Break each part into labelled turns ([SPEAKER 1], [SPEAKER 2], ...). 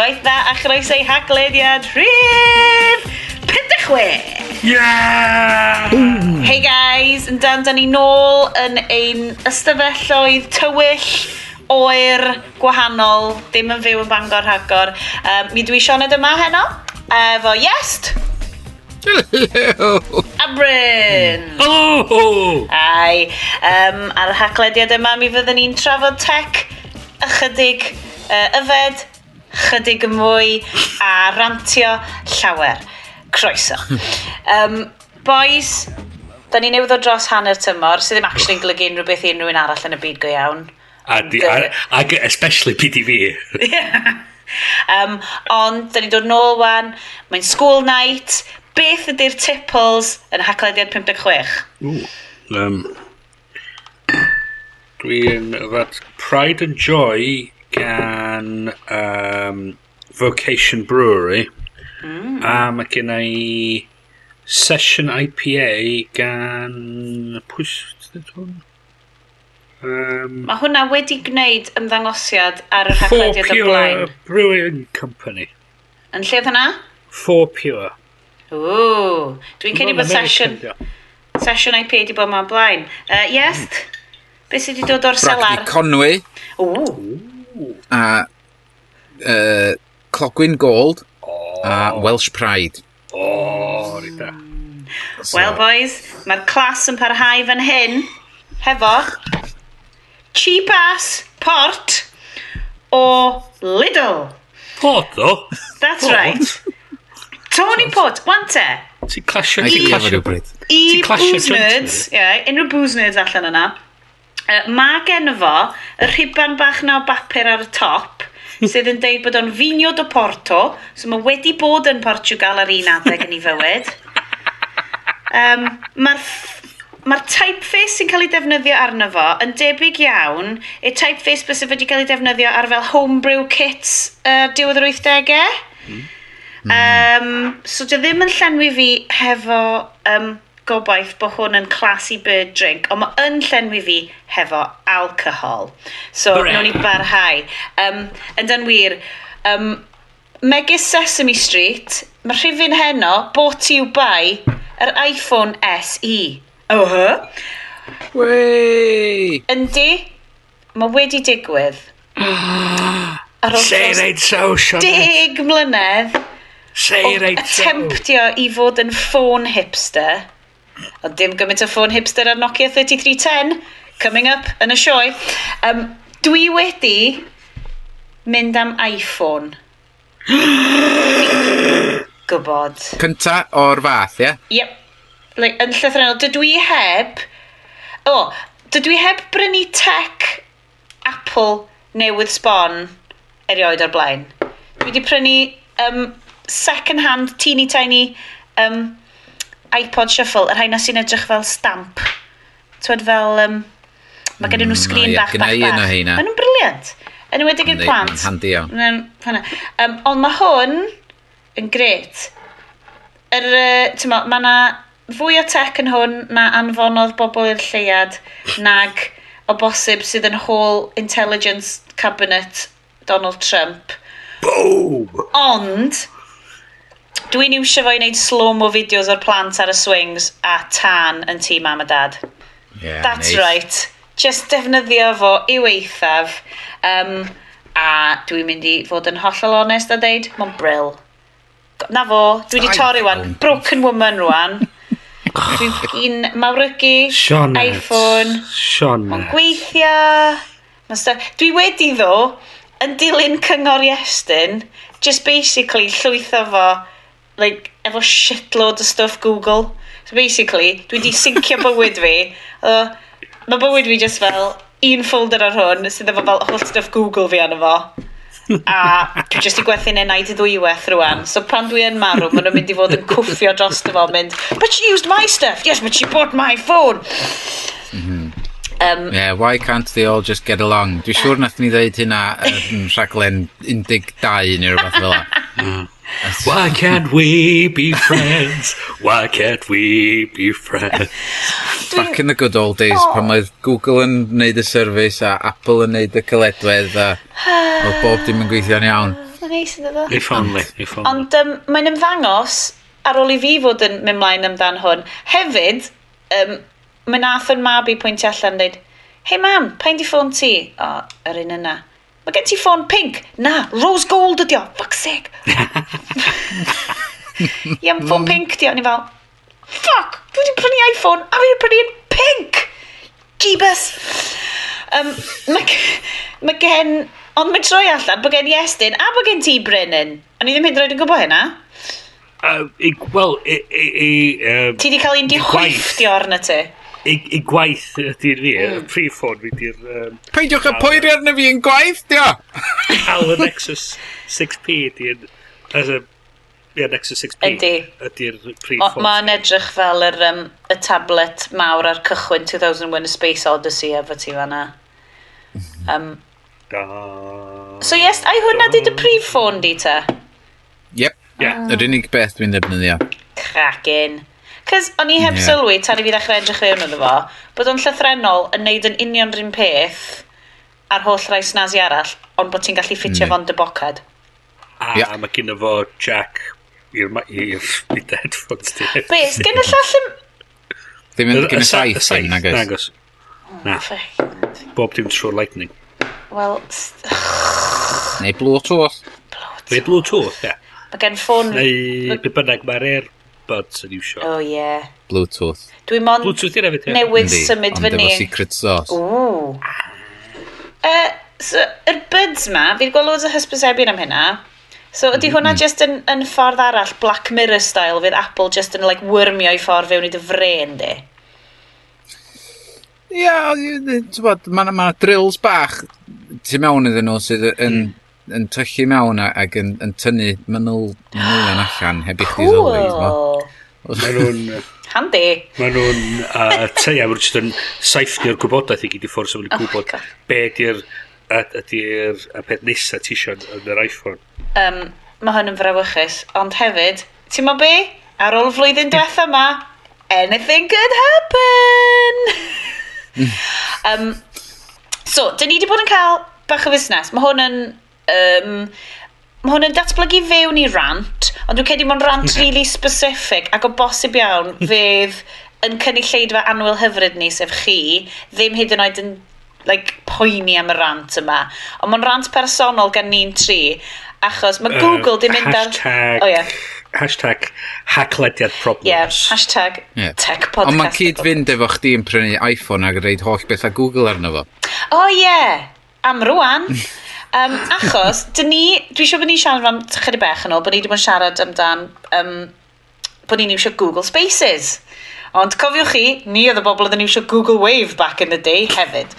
[SPEAKER 1] noswaith dda a chroeso i haglediad rhydd 56!
[SPEAKER 2] Yeah! Ooh.
[SPEAKER 1] Hey guys, yn dan dan ni nôl yn ein ystafelloedd tywyll oer gwahanol, dim yn fyw yn bangor rhagor. Um, mi dwi Sioned yma heno, efo Iest.
[SPEAKER 3] Hello!
[SPEAKER 1] A Bryn!
[SPEAKER 2] Oh!
[SPEAKER 1] Ai, um, ar y haglediad yma mi fyddwn ni'n trafod tech ychydig uh, yfed chydig yn mwy a rantio llawer. Croeso. um, boys, da ni newydd o dros hanner tymor, sydd ddim actually yn golygu unrhyw beth i unrhyw un arall yn y byd go iawn.
[SPEAKER 2] A, di, a, a, especially PDV.
[SPEAKER 1] um, ond, da ni dod nôl wan, mae'n school night, beth ydy'r tipples yn haglediad 56?
[SPEAKER 2] Ooh, um, dwi'n... Pride and Joy gan um, Vocation Brewery. Mm. A mae gen i Session IPA gan... Pwy hwn? Um,
[SPEAKER 1] mae hwnna wedi gwneud ymddangosiad ar y rhaglediad o blaen.
[SPEAKER 2] Brewing Company.
[SPEAKER 1] Yn lle oedd hwnna?
[SPEAKER 2] Four Pure.
[SPEAKER 1] Ooh, dwi'n cedi bod session, session IPA wedi bod ma'n blaen. Uh, yes, hmm. beth sydd wedi dod o'r selar?
[SPEAKER 3] Bracni Conwy.
[SPEAKER 1] Ooh.
[SPEAKER 3] Ooh a uh, Clogwyn Gold
[SPEAKER 2] oh.
[SPEAKER 3] a Welsh Pride.
[SPEAKER 2] O, oh, rida.
[SPEAKER 3] So.
[SPEAKER 1] Well, boys, mae'r clas yn parhau fan hyn hefo cheap ass port o Lidl.
[SPEAKER 2] Port, ddo?
[SPEAKER 1] That's
[SPEAKER 2] port.
[SPEAKER 1] right. Tony Port, wante.
[SPEAKER 2] Ti'n clasio, ti'n clasio.
[SPEAKER 1] I,
[SPEAKER 2] I
[SPEAKER 1] booze nerds, ie, yeah, unrhyw booze nerds allan yna, Mae gen fo y rhiban bach na o bapur ar y top, hmm. sydd yn deud bod o'n finio do Porto, so mae wedi bod yn Portugal ar un adeg yn ei fywyd. Um, Mae'r Mae'r typeface sy'n cael ei defnyddio arno fo yn debyg iawn i'r typeface bys wedi cael ei defnyddio ar fel homebrew kits uh, diwedd yr 80au. Mm. Um, so dy ddim yn llenwi fi hefo um, gobaith bod hwn yn classy bird drink, ond mae yn llenwi fi hefo alcohol. So,
[SPEAKER 2] Hooray.
[SPEAKER 1] nhw'n i barhau. Um, yn dan wir, um, megis Sesame Street, mae rhifin heno bought you by yr iPhone SE. Oh, huh?
[SPEAKER 3] Wey!
[SPEAKER 1] Yndi, mae wedi digwydd. Ar ôl
[SPEAKER 2] Say right so, Sean.
[SPEAKER 1] Deg mlynedd.
[SPEAKER 2] Say right so.
[SPEAKER 1] Temptio i fod yn ffôn hipster. Ond dim gymaint o ffôn hipster ar Nokia 3310, coming up yn y sioe. Um, dwi wedi mynd am iPhone. Gwbod.
[SPEAKER 3] Cynta o'r fath, ie? Yeah?
[SPEAKER 1] Yep. Like, yn llythrenol, dydw i heb... O, oh, dydw i heb brynu tech Apple newydd sbon erioed o'r blaen. Dwi wedi prynu um, second hand, teeny tiny um, iPod Shuffle, yr rhai sy'n edrych fel stamp. Twyd fel, um, mae gen nhw
[SPEAKER 3] sgrin
[SPEAKER 1] bach, bach, bach. Mae nhw'n briliant. Yn wedi i'r plant.
[SPEAKER 3] Handi iawn.
[SPEAKER 1] Um, ond mae hwn yn gret. Er, uh, mae yna fwy o tech yn hwn na anfonodd bobl i'r lleiad nag o bosib sydd yn whole intelligence cabinet Donald Trump.
[SPEAKER 2] Boom!
[SPEAKER 1] Ond, Dwi'n iwsio fo i wneud slow-mo fideos o'r plant ar y swings a tan yn tŷ mam a dad.
[SPEAKER 3] Yeah,
[SPEAKER 1] That's nice. right. Just defnyddio fo i'w eithaf. Um, a dwi'n mynd i fod yn hollol onest a deud, mae'n bril. Na fo, dwi wedi torri wan, broken woman rwan. dwi'n un mawrygu,
[SPEAKER 2] Sionet.
[SPEAKER 1] iPhone.
[SPEAKER 2] Sionet.
[SPEAKER 1] Mae'n gweithio. Ma dwi wedi ddo, yn dilyn cyngor Iestyn, just basically llwytho fo like, efo shitload o stuff Google. So basically, dwi di syncio bywyd fi. Uh, mae bywyd fi just fel un folder ar hwn sydd efo fel holl stuff Google fi arno fo. A dwi jyst i gwerthu'n enau i ddwywaith rwan. So pan dwi yn marw, maen nhw'n mynd i fod yn cwffio dros fo, mynd, but she used my stuff, yes, but she bought my phone. Mm-hmm. Um,
[SPEAKER 3] yeah, why can't they all just get along? Dwi'n siŵr nath ni ddeud hynna yn rhaglen 12 neu rhywbeth fel la. Mm.
[SPEAKER 2] Why can't we be friends? Why can't we be friends?
[SPEAKER 3] Back in the good old days, oh. pan mae Google yn neud y service a Apple yn neud y cyledwedd a oedd bob dim yn gweithio'n iawn.
[SPEAKER 1] Mae'n neis yn dod.
[SPEAKER 2] If only, if only.
[SPEAKER 1] Ond um, mae'n ymddangos ar ôl i fi fod yn mynd mlaen amdan hwn. Hefyd, um, mae nath yn mab i pwyntio allan dweud, Hei mam, pa'n di ffôn ti? O, yr un yna mae gen ti ffôn pink. Na, rose gold ydi o. Fuck seg. Ia'n ffôn pink di o. Ni fel, fuck, dwi wedi prynu iPhone a fi wedi prynu pink. Jeebus. Um, mae, mae gen... Ond mae troi allan bod gen i Estyn a bod gen ti Brennan. O'n i ddim hyd yn oed yn gwybod hynna.
[SPEAKER 2] Uh, Wel, i... i, i um,
[SPEAKER 1] ti wedi cael un di
[SPEAKER 2] chwyff
[SPEAKER 1] di arna ti
[SPEAKER 2] i gwaith ydy'r fi, y mm. prif ffôn fi ydy'r... Um,
[SPEAKER 3] Peidiwch y pwyri arna fi yn gwaith, dio!
[SPEAKER 2] Al y Nexus 6P di'n... Ie, Nexus 6P
[SPEAKER 1] ydy.
[SPEAKER 2] ydy'r prif ffôn.
[SPEAKER 1] Mae'n edrych fel yr, um, y tablet mawr ar cychwyn 2001 A Space Odyssey efo ti fanna. Um,
[SPEAKER 2] da,
[SPEAKER 1] so yes, ai hwnna di dy prif ffôn di ta?
[SPEAKER 3] Yep.
[SPEAKER 2] Yeah.
[SPEAKER 3] Yr unig beth dwi'n ddefnyddio.
[SPEAKER 1] Cracin. Cys o'n i heb
[SPEAKER 3] yeah.
[SPEAKER 1] sylwi tan i fi ddechrau edrych fewn iddo fo, bod o'n llythrenol yn neud yn union rhywun peth a'r holl rai snazi arall, ond bod ti'n gallu ffitio
[SPEAKER 3] mm.
[SPEAKER 1] fo'n debocad.
[SPEAKER 2] A
[SPEAKER 3] yeah.
[SPEAKER 2] mae gen fo Jack i'r nid headphones ti.
[SPEAKER 1] Be, gen y llall yn...
[SPEAKER 3] Ddim yn gen y saith, saith nagos.
[SPEAKER 2] nagos. Na. Oh, Bob dim trwy'r lightning.
[SPEAKER 1] Wel...
[SPEAKER 3] Neu Bluetooth.
[SPEAKER 2] Neu Bluetooth, ie.
[SPEAKER 1] Mae gen ffôn...
[SPEAKER 2] Neu be bynnag mae'r air earbuds yn iwsio.
[SPEAKER 1] O, oh, ie. Yeah.
[SPEAKER 3] Bluetooth.
[SPEAKER 1] Dwi mon...
[SPEAKER 2] Bluetooth i'n efo
[SPEAKER 1] Newydd symud fyny.
[SPEAKER 3] Ond efo secret sauce.
[SPEAKER 1] Ooh. Uh, so, yr buds ma, fi wedi gweld loads o hysbysebion am hynna. So ydy mm mm-hmm. hwnna just yn, yn ffordd arall, Black Mirror style, fydd Apple just yn like, wyrmio i ffordd fewn i dy fren di?
[SPEAKER 3] Ia, yeah, ti'n bod, mae yna ma drills bach tu mewn iddyn nhw sydd yn mm yn tyllu mewn ac yn, yn tynnu mynol mwy'n allan heb i chdi
[SPEAKER 1] ddoli.
[SPEAKER 2] Mae nhw'n...
[SPEAKER 1] Handi.
[SPEAKER 2] Mae nhw'n... Uh, te, ia, mae nhw'n saithio'r gwybodaeth i gyd i ffordd sef yn
[SPEAKER 1] oh
[SPEAKER 2] gwybod
[SPEAKER 1] oh
[SPEAKER 2] be ydy'r ydy'r peth nesa ti eisiau yn yr iPhone.
[SPEAKER 1] Um, mae hwn yn frawychus, ond hefyd, ti'n ma be? Ar ôl flwyddyn diwetha yma, anything could happen! um, so, dyn ni wedi bod yn cael bach o fusnes. Mae hwn yn Um, mae hwn yn datblygu fewn i rant, ond dwi'n credu mae'n rant really specific ac o bosib iawn fydd yn cynulleidfa anwyl hyfryd ni, sef chi, ddim hyd yn oed yn like, poeni am y rant yma. Ond mae'n rant personol gan ni'n tri, achos mae Google uh, dim mynd ar...
[SPEAKER 2] Hashtag...
[SPEAKER 1] Oh, yeah.
[SPEAKER 2] Hashtag hacklediad problems.
[SPEAKER 1] Yeah, hashtag
[SPEAKER 3] yeah.
[SPEAKER 1] tech
[SPEAKER 3] podcast. Ond
[SPEAKER 1] mae'n
[SPEAKER 3] cyd fynd efo chdi yn prynu iPhone ac yn reid holl beth a Google arno fo.
[SPEAKER 1] O oh, ie, yeah. am rwan. Um, achos, dyn ni, dwi eisiau bod ni'n siarad am chydig bech yn ôl, bod ni wedi bod yn siarad amdan um, bod ni'n iwsio Google Spaces. Ond cofiwch chi, ni oedd y bobl oedd yn eisiau Google Wave back in the day hefyd.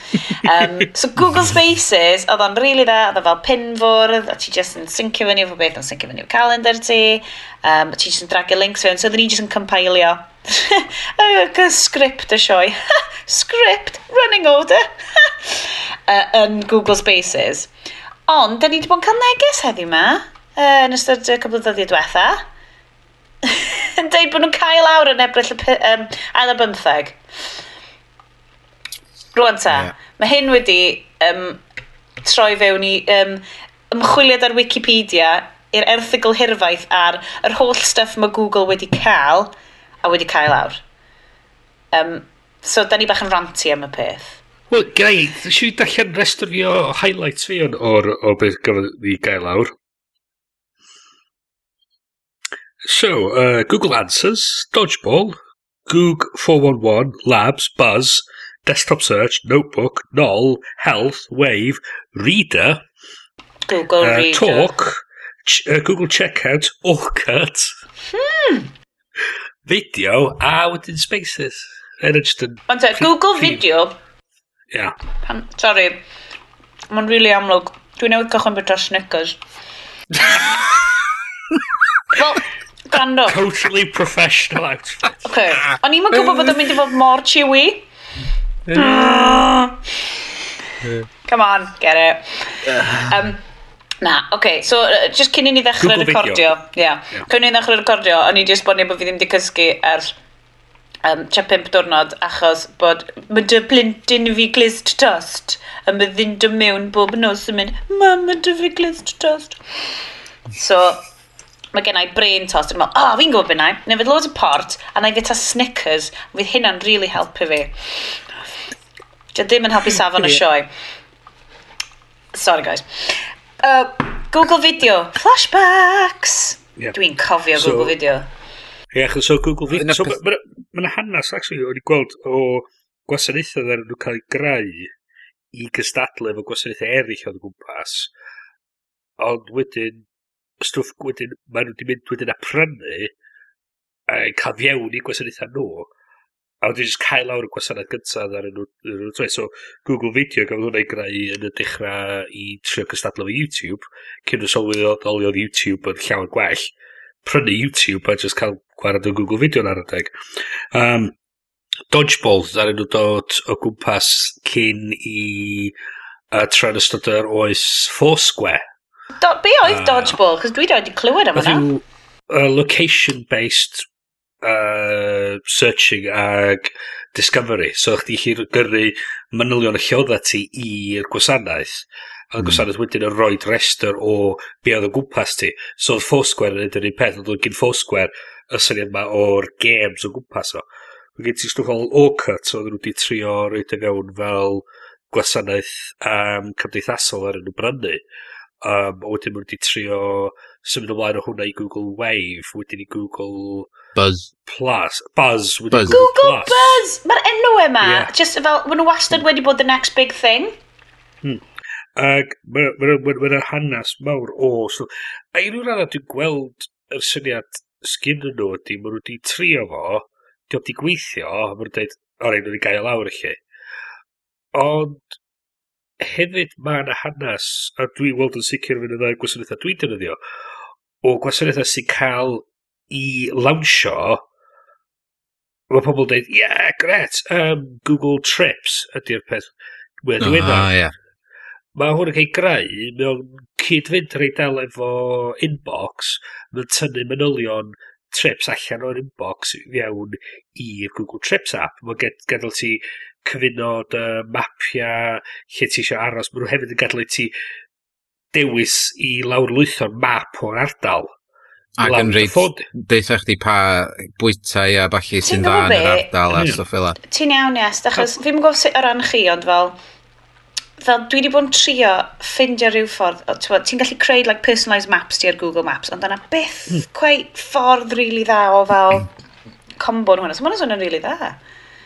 [SPEAKER 1] Um, so Google Spaces, oedd o'n rili really dda, oedd o fel pinfwrdd, a ti jyst yn syncio fyny efo beth, yn syncio fyny efo calendar ti, um, a ti jyst yn dragio links fewn, so oedden ni jyst yn compilio script y sioe. script, running order, uh, yn Google Spaces. Ond, da ni wedi bod yn cael neges heddi yma, uh, yn ystod y cwbl o ddyddiau diwetha. yn dweud bod nhw'n cael awr yn ebryll y um, ail y bymtheg. Rwan ta,
[SPEAKER 3] yeah.
[SPEAKER 1] mae hyn wedi um, troi fewn i um, ymchwiliad ar Wikipedia i'r erthigol hirfaith ar yr holl stuff mae Google wedi cael a wedi cael awr. Um, so, da ni bach yn ranti am y peth.
[SPEAKER 2] Wel, gai, ddysgu i darllen restr fi o highlights fi o'n o'r o beth gafodd ni gael lawr. So, uh, Google Answers, Dodgeball, Goog 411, Labs, Buzz, Desktop Search, Notebook, Null, Health, Wave, Reader,
[SPEAKER 1] Google
[SPEAKER 2] uh,
[SPEAKER 1] Reader,
[SPEAKER 2] Talk, ch uh, Google Checkout, Orcut, hmm. Video, a wedyn Spaces.
[SPEAKER 1] Ond Google Video,
[SPEAKER 2] Yeah.
[SPEAKER 1] Pan, sorry, mae'n rili really amlwg. Dwi'n newid cychwyn bydra Snickers. Wel, gando.
[SPEAKER 2] Totally professional outfit.
[SPEAKER 1] Okay. O'n i'n gwybod bod o'n mynd i fod mor chewy. Come on, get it. Um, na, okay, so uh, just cyn i ni ddechrau recordio. Yeah.
[SPEAKER 2] yeah.
[SPEAKER 1] Cyn i ni ddechrau recordio, o'n i just bod neb bod fi ddim wedi cysgu ers um, tra pimp diwrnod achos bod mae dy blintyn fi glist tost a mae ddyn dy mewn bob nos yn mynd mam mae dy fi glist tost. So mae gennau brain tost yn meddwl oh, fi'n gwybod beth na neu fydd loads o port a na i gyda Snickers fydd hynna'n really helpu fi. Dwi ddim yn helpu safon y sioe. Sorry guys. Uh, Google video. Flashbacks!
[SPEAKER 2] Yeah.
[SPEAKER 1] dwi'n cofio
[SPEAKER 2] so,
[SPEAKER 1] Google video.
[SPEAKER 2] Ie, achos o Google Fit. So, Mae'n ma hanes, actually, o'n i gweld o gwasanaethau ddyn nhw cael ei greu i gystadlu efo gwasanaethau eraill o'n gwmpas. Ond wedyn, stwff wedyn, maen nhw wedi mynd wedyn a prynu a cael fiewn i gwasanaethau nhw. A wedyn jyst cael lawr y gwasanaeth gyntaf ar nhw. So, Google Video gafodd hwnna i greu yn y dechrau i trio cystadlu efo YouTube, cyn y sylweddoli oedd YouTube yn llawer gwell prynu YouTube a just cael gwared o Google Video ar adeg. Um, Dodgeball, ddaren nhw dod o gwmpas cyn i uh, tran ystod yr oes Foursquare.
[SPEAKER 1] Do, be oedd
[SPEAKER 2] uh,
[SPEAKER 1] Dodgeball? Cos dwi wedi clywed am hwnna.
[SPEAKER 2] Uh, location-based uh, searching ag discovery. So, chdi chi gyrru manylion y lleodda ti i'r gwasanaeth A hmm. gwasanaeth wedyn yn rhoi rester o be oedd o gwmpas ti. So oedd Foursquare yn edrych yr un peth, ond oedd gyn Foursquare y syniad yma o'r games o gwmpas o. Mae gen ti stwff fel Orcut, oedd nhw wedi trio roed e fewn fel gwasanaeth um, cymdeithasol ar yn y brynu. Um, a wedyn mae wedi trio symud ymlaen o hwnna i Google Wave, wedyn i Google...
[SPEAKER 3] Buzz.
[SPEAKER 2] Plus. Buzz.
[SPEAKER 3] Buzz.
[SPEAKER 1] Google Plus. Buzz! Mae'r enw yma,
[SPEAKER 2] yeah.
[SPEAKER 1] just fel, maen nhw wastad hmm. wedi bod the next big thing. Hmm.
[SPEAKER 2] Ac mae'n ma, ma, ma, ma hanes mawr o... So, a i ryw radda dwi'n gweld yr syniad sgyn yn nhw ydy, maen nhw wedi trio fo, di di gweithio, a maen nhw'n dweud, o rhaid nhw'n gael e lawr i chi. Ond hefyd mae yna hanes, a dwi'n weld yn sicr fynd yn ddau gwasanaethau dwi'n defnyddio, o gwasanaethau sy'n cael i lawnsio, mae pobl yn dweud, yeah, gret, um, Google Trips ydy'r peth. Wedyn,
[SPEAKER 3] oh, yeah
[SPEAKER 2] mae hwn yn cael ei greu mewn cyd-fynd reit dal efo inbox, mae'n tynnu manylion trips allan o'r inbox i fewn i'r Google Trips app. Mae'n ged gadael ti cyfunod uh, mapiau lle ti eisiau aros. Mae nhw hefyd yn gadael i ti dewis i lawrlwytho'r map o'r ardal.
[SPEAKER 3] Ac yn reit, deitha chdi pa bwytau a falle sy'n dda yn yr ardal a
[SPEAKER 2] hmm.
[SPEAKER 3] stwff fel
[SPEAKER 1] Ti'n iawn, yes. achos fi'n gwybod sut o ran chi, ond fel fel dwi wedi bod yn trio ffindio rhyw ffordd, ti'n gallu creu like, personalised maps ti ar Google Maps, ond yna byth
[SPEAKER 2] mm.
[SPEAKER 1] quite ffordd rili really dda o fel hmm. combo nhw hwnna. So mae'n swnio'n rili really dda.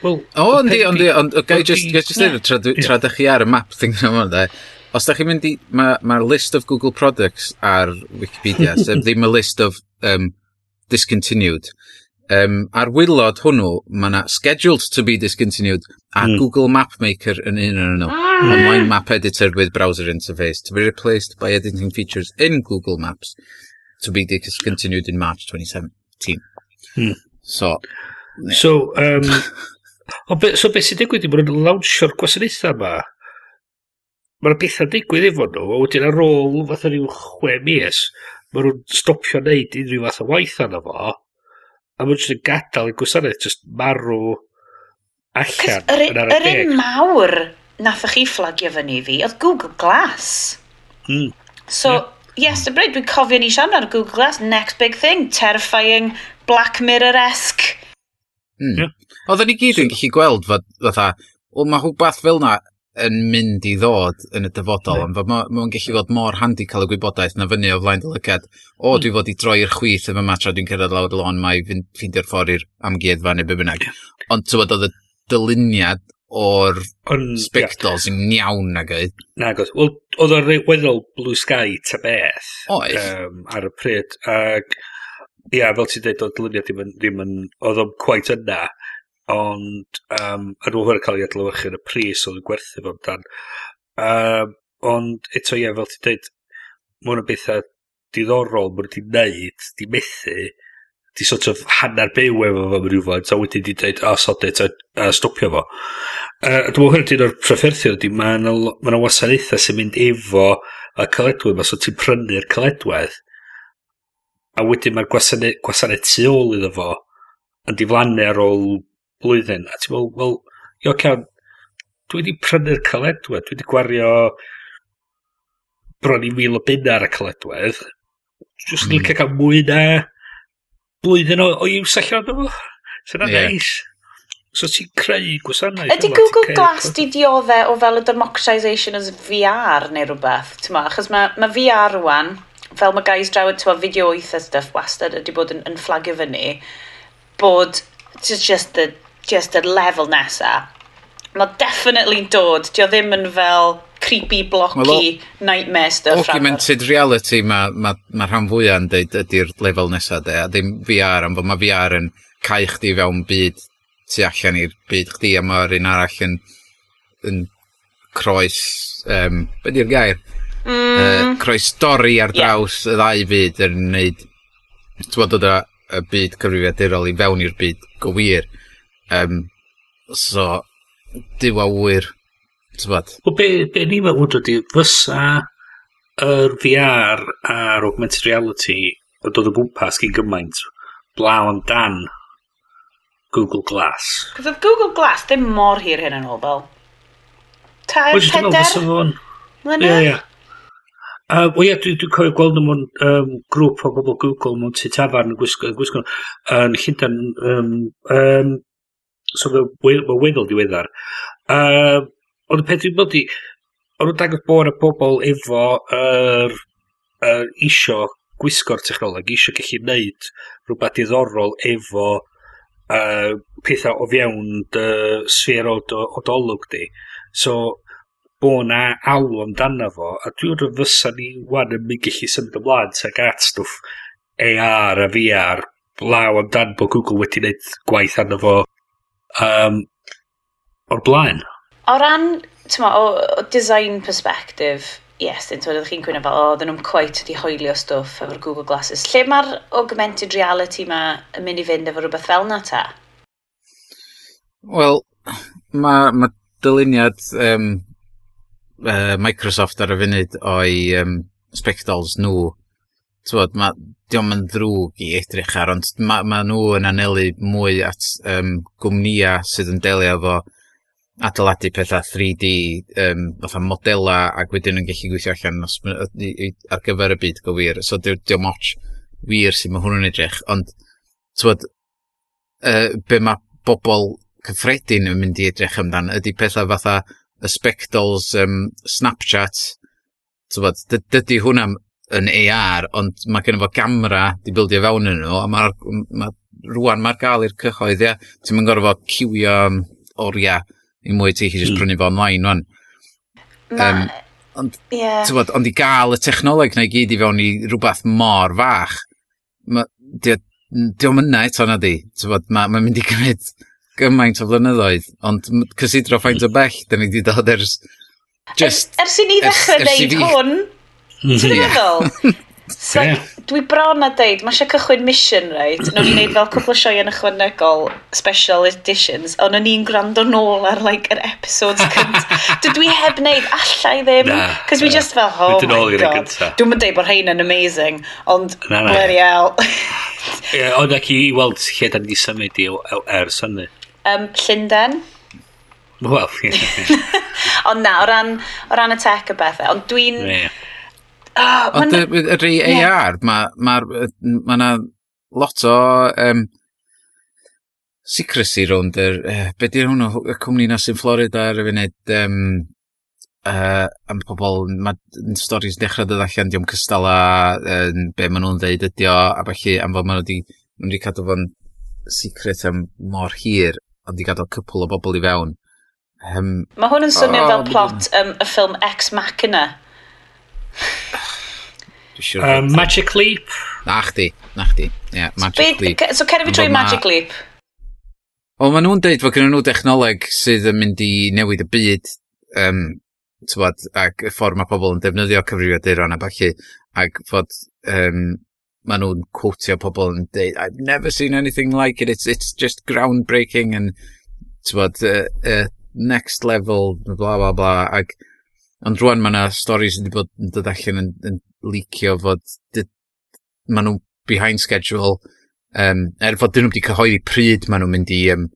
[SPEAKER 2] Wel,
[SPEAKER 3] o,
[SPEAKER 2] oh,
[SPEAKER 3] yndi, yndi, ond gai just dweud, tra tra ydych chi ar y map thing yma, da. Os da chi'n mynd i, mae'r ma list of Google products ar Wikipedia, sef ddim y list of um, discontinued um, ar wylod hwnnw, mae yna scheduled to be discontinued a
[SPEAKER 2] mm.
[SPEAKER 3] Google Map Maker yn un o'n nhw. Ah! Mm. Online Map Editor with Browser Interface to be replaced by editing features in Google Maps to be discontinued in March 2017.
[SPEAKER 2] Mm.
[SPEAKER 3] So,
[SPEAKER 2] so, um, o be, so beth sy'n digwydd i bod yn lawnsio'r gwasanaethau yma? Mae'r bethau'n digwydd efo nhw, a wedyn ar ôl fatha rhyw chwe mis, mae nhw'n stopio wneud unrhyw fath o waith arno fo, A mae'n jyst yn gadael y gwasanaeth jyst marw allan.
[SPEAKER 1] yr,
[SPEAKER 2] yn ar y
[SPEAKER 1] yr un mawr nath chi fflagio fyny i fi oedd Google Glass.
[SPEAKER 2] Mm.
[SPEAKER 1] So, yeah. Yes, the bryd, dwi'n cofio ni siarad ar Google Glass, next big thing, terrifying, Black Mirror-esque.
[SPEAKER 3] Mm.
[SPEAKER 2] Yeah.
[SPEAKER 3] Oedden ni gyd yn gallu gweld fatha, o mae rhywbeth fel na yn mynd i ddod yn y dyfodol, ond mae'n ma gallu fod mor handi cael y gwybodaeth na fyny o flaen dylygad, o, dwi mm. fod i droi'r chwith yma tra dwi'n cyrraedd lawr y lôn, mae fi'n ffeindio'r ffordd i'r amgueddfa neu be bynnag. Yeah. Ond ti'n bod oedd y dyluniad o'r spectol sy'n iawn nag oedd.
[SPEAKER 2] Nag oedd. Wel, oedd o'r weddol Blue Sky ta beth.
[SPEAKER 3] Oedd.
[SPEAKER 2] Um, ar y pryd. Ac, ia, fel ti'n dweud, oedd dyluniad ddim yn, ddim yn oedd o'n quite yna ond um, a nhw cael ei ca'l adlewyrchu yn y pris oedd yn gwerthu fo amdan. Um, ond eto ie fel ti'n dweud, mae hwnna bethau diddorol mae nw wneud, 'di methu, 'di sort of hanner byw efo fo mewn rhywfaint, a wedyn 'di dweud, o sod it a a stopio fo. Uh, dwi'n meddwl hefyd o'r trafferthion ydi mae yna l- ma' 'na wasanaetha sy'n mynd efo y caledwedd 'ma so ti'n prynu'r caledwedd a wedyn ma'r gwasana- gwasanaeth tu ôl iddo fo yn diflannu ar ôl blwyddyn, a ti'n meddwl, wel, i oce, dwi wedi prynu'r caledwedd, dwi wedi gwario bron i mil o bunna ar y caledwedd, jyst yn licio cael mwy na blwyddyn o o iws allan o fo. 'Sa
[SPEAKER 3] hynna'n
[SPEAKER 2] neis. So ti'n creu gwasanaeth...
[SPEAKER 1] Ydy Google Glass di diodde o fel y democratisation as VR neu rhywbeth? Tyma, achos mae ma VR rwan, fel mae guys draw at fideo wyth a stuff wastad ydy bod yn, yn fflagio fyny, bod it's just the just y lefel nesa, mae definitely'n dod, dio ddim yn fel creepy, blocky,
[SPEAKER 3] well,
[SPEAKER 1] nightmare stuff.
[SPEAKER 3] Augmented reality mae ma, ma rhan fwyaf yn dweud ydy'r lefel nesaf de, a ddim VR, ond bod mae VR yn cael chdi fewn byd tu allan i'r byd chdi, a mae'r un arall yn, yn croes, um, be di'r gair? Mm. Uh, croes stori ar draws yeah. y ddau byd yn wneud... ti'n bod dod y byd cyfrifiadurol i fewn i'r byd gywir. Mm Um, so, dyw diwa ti'n bod?
[SPEAKER 2] Wel, be, be ni fel meddwl ydy, fysa yr VR a'r augmented reality yn dod o gwmpas gyn gymaint blaw am dan Google Glass.
[SPEAKER 1] Cos oedd Google Glass ddim mor hir hyn yn ôl, fel. Tair, peder?
[SPEAKER 2] Ie, ie. Uh, Wel ie, dwi'n dwi cofio gweld nhw mewn um, grŵp o bobl Google mewn tu tafarn yn gwisgo, gwisgo yn Llundain um, um, So mae we- weddol diweddar. Uh, ond y peth dwi'n me'wl 'di o'n nw'n dangos bod y bobl efo yr yr isio gwisgo'r technoleg isio gallu neud rhywbeth diddorol efo uh, pethau o fewn dy sfer o o dolwg di. So bod 'na alw amdano fo a dwi wndro fysa ni 'wan yn mynd gallu symud ymlaen teg at stwff AR a VR law amdan bod Google wedi neud gwaith arno fo um, o'r blaen.
[SPEAKER 1] O ran, tyma, o, o design perspective, yes, dyn tywed, chi'n cwyno fel, o, oh, dyn nhw'n quite wedi hoelio stwff efo'r Google Glasses. Lle mae'r augmented reality ma yn mynd i fynd efo rhywbeth fel na ta?
[SPEAKER 3] Wel, mae ma dyluniad um, uh, Microsoft ar y funud o'i um, spectols nhw tywod, ma, diolch yn ddrwg i edrych ar, ond ma, ma nhw yn anelu mwy at um, gwmnïa sydd yn delio efo adeiladu pethau 3D, um, fatha modela, ac wedyn yn gallu gweithio allan os, ar gyfer y byd gywir. So diolch di moch wir sy'n ma hwnnw'n edrych, ond tywod, uh, be mae bobl cyffredin yn mynd i edrych amdan ydy pethau fatha y spectols um, Snapchat, tywod, dydy hwnna yn AR, ond mae gen fo gamera di bildio fewn yn nhw, a mae'r ma, rwan mae'r gael i'r cyhoedd, ia. Ti'n mynd gorfod cywio um, oriau i mwy ti chi jyst
[SPEAKER 2] mm.
[SPEAKER 3] prynu fo online, wan.
[SPEAKER 1] Ma,
[SPEAKER 3] um, ond,
[SPEAKER 1] yeah.
[SPEAKER 3] bod, ond i gael y technoleg na i gyd i fewn i rhywbeth mor fach, ma, di, di o'm yna eto na di. Mae'n ma, ma mynd i gymryd gymaint o flynyddoedd, ond cysidro ffaint o bell, da ni wedi dod ers... Er, Just,
[SPEAKER 1] ers, ers i ni ddechrau
[SPEAKER 3] ers,
[SPEAKER 1] ers
[SPEAKER 3] ddeud
[SPEAKER 1] hwn, Ti'n meddwl? So,
[SPEAKER 2] yeah.
[SPEAKER 1] dwi bron a deud, mae eisiau cychwyn mission, right? Nw'n ni'n neud fel cwpl o sioe yn ychwanegol, special editions, ond o'n i'n gwrando nôl ar, like, yr episodes cynt. dwi heb wneud allai ddim, cos we just fel, oh my god. Dwi'n mynd deud bod rhain yn amazing, ond bloody hell.
[SPEAKER 2] Ond ac i weld lle da ni wedi symud i ers hynny.
[SPEAKER 1] Um, Llundain.
[SPEAKER 2] Wel, ie.
[SPEAKER 1] Ond na, o ran, o ran y tech y bethau, ond dwi'n...
[SPEAKER 2] Yeah
[SPEAKER 1] Oh,
[SPEAKER 3] Ond y rei AR, mae ma, ma na lot o um, secrecy rownd yr... Uh, be di'r hwnnw? Y cwmni na sy'n Florida ar y funud... Um, uh, am pobl, mae storys dechrau dod allan, diolch cystal a um, be maen nhw'n dweud ydi o, a felly am fod maen nhw wedi, maen nhw wedi cadw fo'n secret am mor hir, ond wedi gadael cwpl o bobl i fewn. Um,
[SPEAKER 1] mae hwn yn swnio
[SPEAKER 3] oh,
[SPEAKER 1] fel plot um, y ffilm Ex Machina,
[SPEAKER 3] Sure
[SPEAKER 2] um, Magic Leap.
[SPEAKER 3] Na chdi, na chdi. Yeah, Magic
[SPEAKER 1] so,
[SPEAKER 3] Leap.
[SPEAKER 1] So cer i fi trwy Magic Leap.
[SPEAKER 3] Wel, maen nhw'n deud fod gen nhw dechnoleg sydd yn mynd i newid y byd, um, tywad, ac y ffordd mae pobl yn defnyddio cyfrifiaduron a falle, ac fod um, maen nhw'n quotio pobl yn deud, I've never seen anything like it, it's, it's just groundbreaking and, tywad, uh, uh, next level, bla bla bla, ac Ond rwan mae yna stori sydd wedi bod yn dod allan yn, yn licio fod maen nhw behind schedule. Um, er fod dyn nhw wedi cyhoeddi pryd maen nhw'n mynd i um,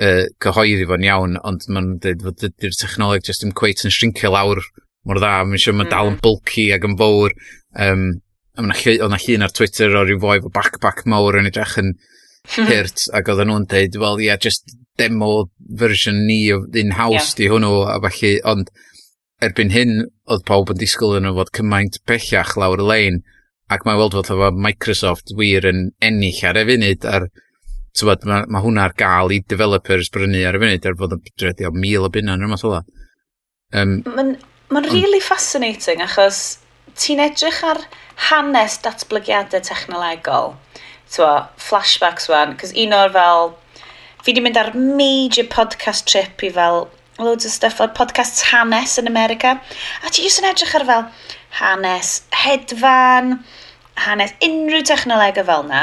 [SPEAKER 3] uh, cyhoeddi fo'n iawn, ond maen nhw'n dweud fod dydy'r technoleg jyst yn cweit yn shrincio lawr mor dda. Mae'n siŵr mae'n mm. dal yn mm. bulky ac yn fawr. Um, Oedd yna llun ar Twitter o ryw foi o backpack mawr yn edrych yn hirt, ac oedd nhw'n dweud, wel ie, yeah, just demo version ni o in-house
[SPEAKER 1] yeah.
[SPEAKER 3] di hwnnw, a falle, ond erbyn hyn, oedd pawb yn disgwyl yn fod cymaint pellach lawr y lein, ac mae'n weld fod efo Microsoft wir yn ennill ar y funud, a'r tywed, mae, ma hwnna ar gael i developers brynu ar y funud, ar fod yn dredio mil o bunna yn rhywbeth ola. Um,
[SPEAKER 1] Mae'n ma really fascinating, achos ti'n edrych ar hanes datblygiadau technolegol. Twa, flashbacks wan, cos un o'r fel... Fi di mynd ar major podcast trip i fel loads o stuff o'r podcasts hanes yn America. A ti jyst yn edrych ar fel hanes hedfan, hanes unrhyw technolegau fel na.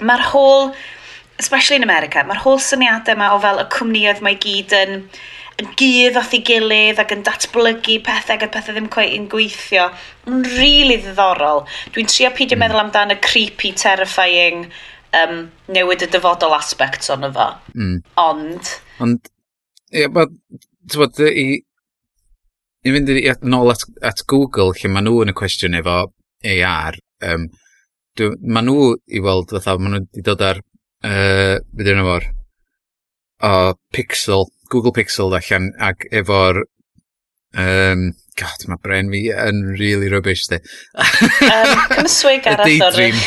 [SPEAKER 1] Mae'r whole, especially in America, mae'r whole syniadau yma o fel y cwmnioedd mae gyd yn, yn gydd off i gilydd ac yn datblygu pethau ac y pethau ddim cweith yn gweithio. Mae'n rili really ddiddorol. Dwi'n trio peidio mm. meddwl amdano y creepy, terrifying um, newid y dyfodol aspects o'n efo.
[SPEAKER 3] Mm.
[SPEAKER 1] Ond...
[SPEAKER 3] Ond Ie, yeah, bod, i, i fynd i, at, nôl at, at Google, lle maen nhw yn y cwestiwn efo AR, um, dwi, maen nhw i weld, fatha, maen nhw wedi dod ar, uh, beth yw'n efo'r, o Pixel, Google Pixel allan, ac efo'r, um, god, mae bren fi yn really rubbish, di.
[SPEAKER 1] um, Cymyswig arall,
[SPEAKER 3] daydream,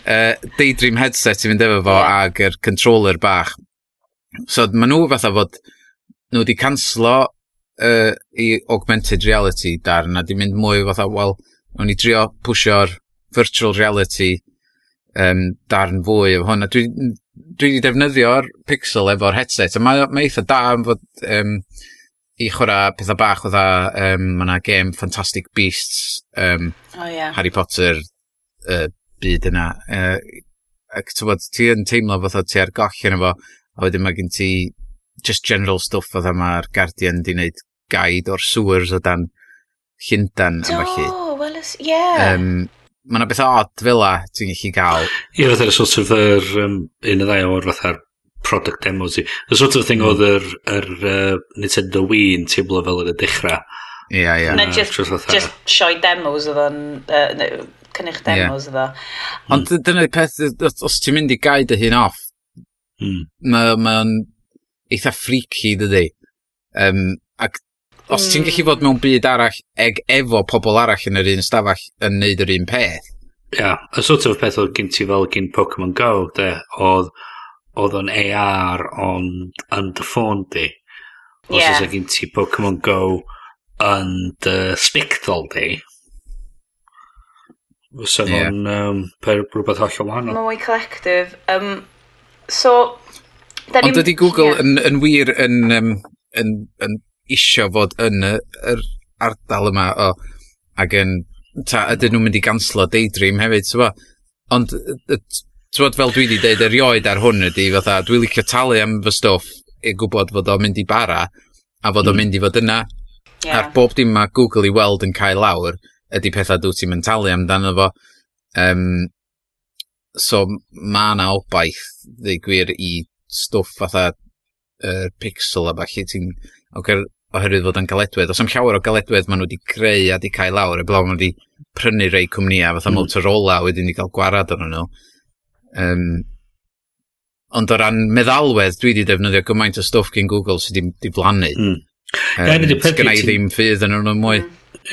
[SPEAKER 3] uh, daydream headset i fynd efo fo,
[SPEAKER 1] yeah.
[SPEAKER 3] ag yr controller bach. So, maen nhw fatha fod, nhw wedi canslo uh, i augmented reality darn a di mynd mwy fatha, wel, o'n i drio pwysio'r virtual reality um, darn fwy o hwn. A dwi, dwi wedi defnyddio'r pixel efo'r headset, a mae, mae eitha da am fod um, i chwarae pethau bach o dda, um, mae yna game Fantastic Beasts, um,
[SPEAKER 1] oh, yeah.
[SPEAKER 3] Harry Potter, uh, byd yna. Uh, ac ti yn teimlo fatha ti ar goll yn efo, a wedyn mae gen ti just general stuff oedd yma'r Guardian di wneud gaid o'r sewers o dan Llundan am felly.
[SPEAKER 1] Do, well, ie. Yeah.
[SPEAKER 3] Um, Mae yna beth odd fel a ti'n gallu gael.
[SPEAKER 2] Ie, yeah, fatha'r sort of yr, um, un o ddau o'r fatha'r product demos i. Y sort of thing
[SPEAKER 3] mm.
[SPEAKER 2] oedd yr, yr uh, Nintendo Wii yn teimlo fel yn y dechrau.
[SPEAKER 3] Ie, yeah, ie.
[SPEAKER 1] Yeah.
[SPEAKER 2] No,
[SPEAKER 1] just,
[SPEAKER 2] just,
[SPEAKER 1] just sioi demos oedd o'n... Uh, cynnig demos yeah.
[SPEAKER 3] Ond dyna'r peth, os ti'n mynd i gaid y hyn off,
[SPEAKER 2] mm.
[SPEAKER 3] mae'n ma eitha freaky, dydy. Um, ac os mm. ti'n
[SPEAKER 1] hmm.
[SPEAKER 3] gallu fod mewn byd arall eg efo pobl arall yn yr un stafell yn neud yr un peth.
[SPEAKER 2] Ia, yeah, y sort of peth oedd gen ti fel gen Pokemon Go, de, oedd oedd o'n AR ond yn dy ffôn di. Os
[SPEAKER 1] yeah.
[SPEAKER 2] oes e gen ti Pokemon Go yn dy spectol di. Fysa
[SPEAKER 3] yeah.
[SPEAKER 2] o'n um, per rhywbeth hollol wahanol.
[SPEAKER 1] Mae'n mwy collective. Um, so, Da
[SPEAKER 3] Ond ydy Google
[SPEAKER 1] yeah.
[SPEAKER 3] yn, yn wir yn, um, yn, yn isio fod yn yr er ardal yma o, ac yn, ta, ydyn nhw'n mynd i ganslo Daydream hefyd, ti'n Ond, ti'n bod fel dwi wedi dweud erioed ar hwn ydy, fatha, dwi'n licio talu am fy stwff i gwybod fod o'n mynd i bara, a fod
[SPEAKER 2] mm.
[SPEAKER 3] o'n mynd i fod yna.
[SPEAKER 1] Yeah.
[SPEAKER 3] A'r bob dim mae Google i weld yn cael lawr, ydy pethau dwi ti'n mynd talu amdano fo. Um, so, mae yna obaith, ddeu gwir, i stwff fatha uh, pixel a falle ti'n oherwydd fod yn galedwedd. Os am llawer o galedwedd maen nhw wedi creu a wedi cael lawr, eblaw maen nhw wedi prynu rei cwmnïau fatha
[SPEAKER 2] mm.
[SPEAKER 3] Motorola wedyn ni gael gwarad arnyn nhw. Um, ond o ran meddalwedd, dwi wedi defnyddio gymaint o stwff gen Google sydd wedi blannu.
[SPEAKER 2] Mm.
[SPEAKER 3] Um,
[SPEAKER 2] yeah,
[SPEAKER 3] Sgynna i ddim ffydd yn nhw mwy.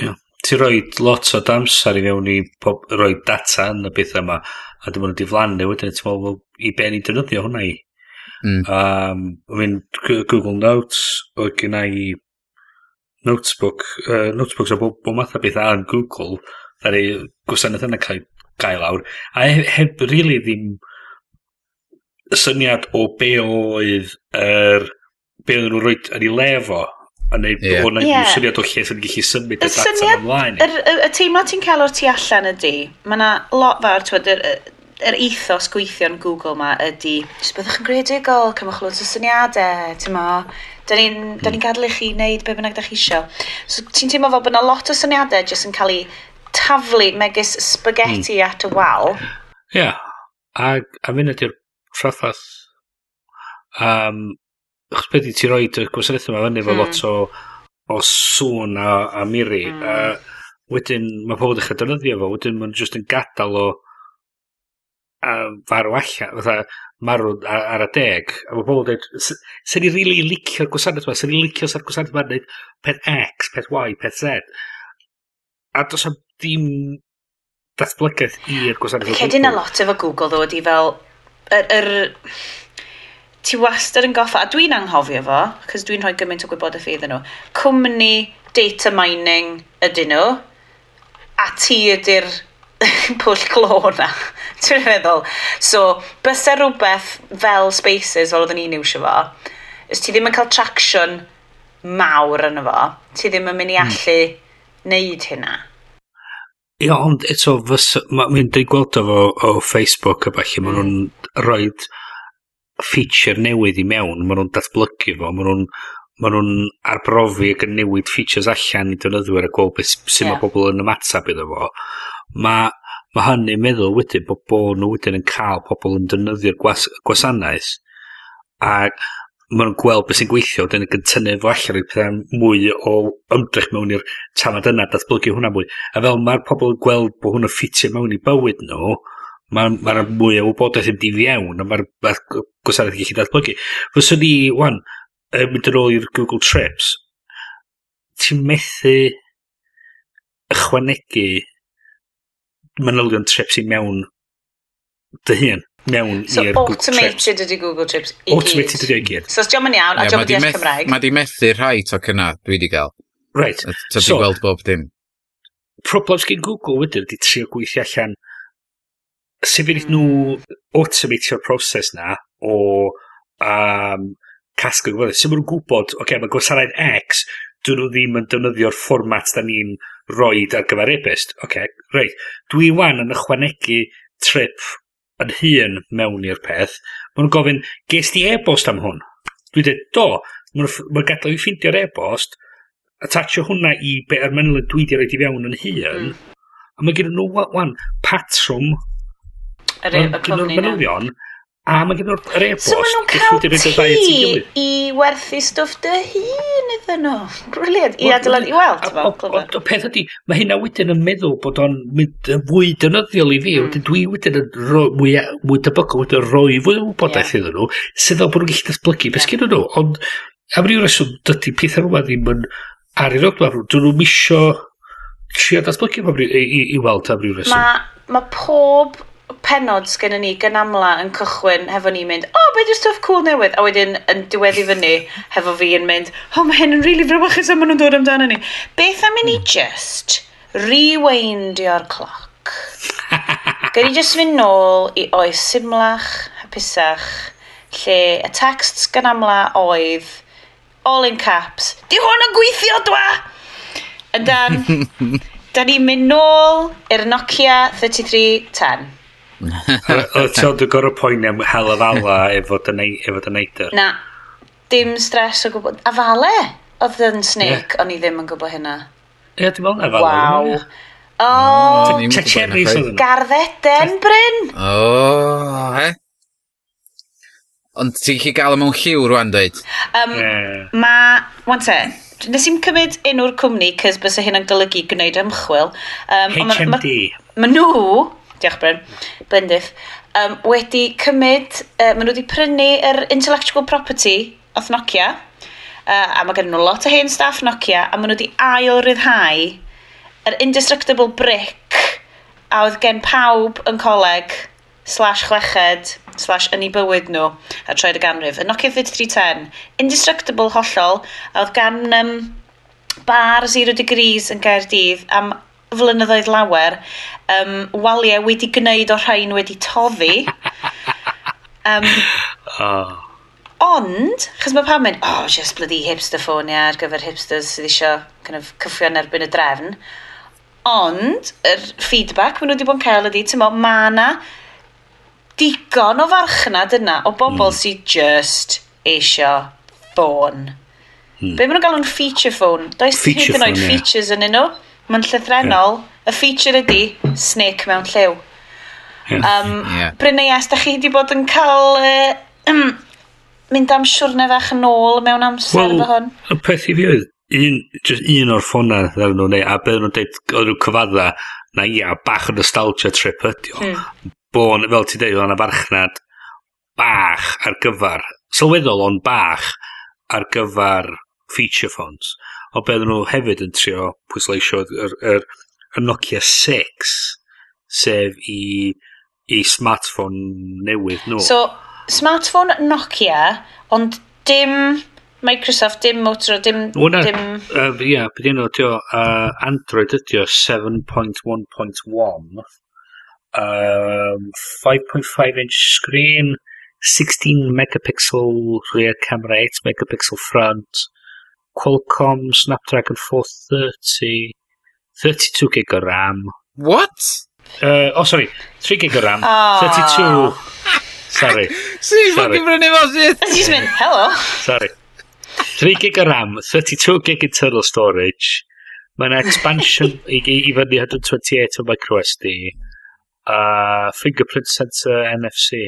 [SPEAKER 3] Yeah.
[SPEAKER 2] Ti roi lot o damser i fewn i roi data yn y bethau yma, a dim ond wedi flannu wedyn, ti'n meddwl, i ben i defnyddio hwnna i?
[SPEAKER 3] Mm.
[SPEAKER 2] Um, I mean, Google Notes, oedd gen i notebook, uh, notebooks o bob, bob math o beth ar Google, ar ei gwasanaeth yna cael, gael awr, a heb, heb really ddim syniad o be oedd yr er, be oedd nhw'n rhoi yn ei lefo a
[SPEAKER 3] neud
[SPEAKER 2] yeah.
[SPEAKER 1] o'n
[SPEAKER 2] yeah. syniad o lle sy'n gallu symud y data ymlaen.
[SPEAKER 1] Y, y, y teimlo ti'n cael o'r tu allan ydy, mae yna lot fawr, twyd, yr ethos gweithio'n Google ma ydy, jyst byddwch yn greadigol, cymwch loads o syniadau, ti'n mo, da ni'n mm. ni gadw i chi wneud be bynnag da chi isio. So, ti'n teimlo fel bod yna lot o syniadau jyst yn cael eu taflu megis spaghetti mm. at y wal.
[SPEAKER 2] Ie, yeah. a, a mynd ydy'r traffath. Um, Chos beth i ti roi y gwasanaeth yma fyny efo
[SPEAKER 1] mm.
[SPEAKER 2] lot hmm. o, o sŵn a, a miri.
[SPEAKER 1] Mm.
[SPEAKER 2] Uh, wedyn mae pobl ddechrau defnyddio fo, wedyn mae'n just yn gadael o a farw allan, fatha marw ar, ar y deg, a mae pobl yn dweud, sy'n ni rili really licio'r gwasanaeth yma, sy'n ni licio sa'r gwasanaeth yma'n dweud peth X, peth Y, peth Z. A dos am dim datblygaeth i'r gwasanaeth yma.
[SPEAKER 1] Cedyn a lot efo Google ddod i fel, yr, er, er, ti wastad yn goffa, a dwi'n anghofio fo, cos dwi'n rhoi gymaint o gwybodaeth iddyn nhw, cwmni data mining ydyn nhw, a ti ydy'r pwll clo na. Dwi'n meddwl. So, bysa rhywbeth fel Spaces fel oedden ni'n iwsio fo, ys ti ddim yn cael traction mawr yn fo, ti ddim yn mynd i hmm. allu mm. neud hynna.
[SPEAKER 2] Ia, ond eto, mae'n dweud gweld o o Facebook a falle, maen nhw'n rhoi feature newydd i mewn, maen nhw'n datblygu fo, maen nhw'n ma nhw'n arbrofi ac yn newid features allan i defnyddwyr a gweld beth sy'n yeah. mae pobl yn ymateb iddo fo. Mae ma' hynny'n meddwl wedyn bod bo nhw wedyn yn cael pobl yn defnyddio'r gwas gwasanaeth a maen nhw'n gweld beth sy'n gweithio wedyn ac yn tynnu fo allan i pethau mwy o ymdrech mewn i'r tamad yna datblygu hwnna mwy. A fel mae'r pobl yn gweld bod hwnna ffitio mewn i bywyd nhw mae'n ma, mwy o wybodaeth yn di fiewn a mae'r ma gwasanaeth yn gallu datblygu. Fyswn ni wan yn mynd yn ôl i'r Google Trips ti'n methu ychwanegu manylion trips i mewn dy hun mewn
[SPEAKER 1] so i'r Google Trips. So automated ydy Google Trips i
[SPEAKER 2] Automated ydy i gyd.
[SPEAKER 1] So os diolch yn iawn, a diolch yn deall Cymraeg.
[SPEAKER 3] Mae di methu rhai to yna dwi wedi gael.
[SPEAKER 2] Right.
[SPEAKER 3] So di gweld bob dim.
[SPEAKER 2] Problems gen Google wedyn di trio gweithio allan sef fydd nhw automatio'r proses na o um, casglu gwybodaeth. Sef nhw'n gwybod, oce, okay, mae gwasanaeth X, dyn nhw ddim yn defnyddio'r fformat da ni'n roed ar gyfer e-bust. Oce, okay, reit. Dwi wan yn ychwanegu trip yn hun mewn i'r peth. Mae'n nhw'n gofyn, ges di e-bost am hwn? Dwi dweud, do. Mae'n gadael i ffindio'r e-bost, attachio hwnna i be ar menyl dwi wedi roed i fewn yn hun. Mm. A mae gen nhw wan patrwm.
[SPEAKER 1] Yr er, y cofni.
[SPEAKER 2] Mae'n A mae gen nhw'r e-bost.
[SPEAKER 1] So maen nhw'n cael ti e i werthu stwff dy hun iddyn nhw. Briliant. I adeilad i weld.
[SPEAKER 2] Ond peth ydy, mae hynna wedyn yn meddwl bod o'n fwy dynyddiol i fi. Mm. Dwi wedyn yn mwy, mwy debygol wedyn roi fwy o wybodaeth iddyn nhw. Sydd o bod nhw'n gallu datblygu beth gen nhw. Ond am ryw reswm, dydy pethau rhywbeth ddim yn ar i'r odwa. Dyn nhw'n misio trio datblygu i, i, i weld am ryw reswm.
[SPEAKER 1] Mae ma pob penod sgen ni gynamla yn cychwyn hefo ni mynd, o, oh, beth di stuff cool newydd? A wedyn yn diweddu fyny hefo fi yn mynd, o, oh, mae hyn yn rili really frywachus am nhw'n dod amdano ni. Beth am i ni hmm. just rewindio'r cloc? Gyd i just fynd nôl i oes simlach, hapusach, lle y text gynamla oedd all in caps, di hwn yn gweithio dwa! Yn dan, da ni'n mynd nôl i'r Nokia 3310.
[SPEAKER 2] O, Ti'n dwi'n gorau poen am hel afala efo dy neidr?
[SPEAKER 1] Na, dim stres o gwybod. A fale? Oedd yn snake, yeah. o'n i ddim yn gwybod hynna.
[SPEAKER 2] Ie, yeah, dwi'n meddwl afale. Waw.
[SPEAKER 1] O, oh, Garddeden, Bryn!
[SPEAKER 3] O, oh, he? Ond ti'n chi gael mewn lliw rwan, dweud?
[SPEAKER 1] Um, yeah. Ma, wan te, nes i'n cymryd enw'r cwmni, cys bys hyn yn golygu gwneud ymchwil. Um,
[SPEAKER 2] HMD. Ma,
[SPEAKER 1] ma, ma nhw diolch Bryn, blendydd, um, wedi cymryd, uh, maen nhw wedi prynu yr intellectual property off Nokia, uh, a mae gen nhw lot o hen staff Nokia, a maen nhw wedi ail-ryddhau yr indestructible brick a oedd gen pawb yn coleg slash chleched slash yn ei bywyd nhw a troed y ganrif. Y Nokia 3310, indestructible hollol, a oedd gan um, bar 0 degrees yn Gaerdydd am flynyddoedd lawer, um, waliau wedi gwneud o rhain wedi toddi. Um, oh. Ond, chos mae pam mynd, oh, just bloody hipster ffôn ia, ar gyfer hipsters sydd eisiau kind of, cyffio yn erbyn y drefn. Ond, yr er feedback maen nhw wedi bod yn cael ydi, ti'n mo, mae yna digon o farchnad yna o bobl mm. sydd just eisiau ffôn. Mm. Be maen nhw'n galw'n feature phone? Does hyd yn oed features yn yeah. nhw? Mae'n llythrenol. Yeah. Y feature ydy snake mewn lliw. Yeah. Um, yeah. Brynais, da chi wedi bod yn cael... Uh, um, mynd am siwrne fach yn ôl mewn amser well, efo hwn?
[SPEAKER 2] Y peth i fi oedd, un, just un o'r ffona ddawn nhw, neu, a beth nhw'n dweud, oedd nhw'n cyfadda, na ia, bach o nostalgia trip ydi o.
[SPEAKER 1] Hmm.
[SPEAKER 2] Bon, fel ti dweud, o'na farchnad bach ar gyfer, sylweddol ond bach, ar gyfer feature phones o beth nhw hefyd yn trio pwysleisio yr, yr, yr Nokia 6 sef i, i smartphone newydd nhw.
[SPEAKER 1] So, smartphone Nokia, ond dim Microsoft, dim Motorola, dim...
[SPEAKER 2] Wna,
[SPEAKER 1] dim...
[SPEAKER 2] Uh, yeah, beth yno, tio, uh, Android ydio 7.1.1, um, 5.5 inch screen, 16 megapixel rear camera, 8 megapixel front, Qualcomm Snapdragon 430, 32 gig o RAM.
[SPEAKER 3] What?
[SPEAKER 2] Uh, oh, sorry, 3 gig o RAM, ah.
[SPEAKER 1] oh.
[SPEAKER 2] 32... Sorry.
[SPEAKER 3] Swn
[SPEAKER 2] Sorry.
[SPEAKER 3] ffogin brynu fo sydd.
[SPEAKER 1] Ti'n mynd, hello.
[SPEAKER 2] Sorry. 3 gig o RAM, 32 gig internal storage. Mae'n expansion i, i, i fyny 128 o micro SD. Uh, fingerprint sensor NFC.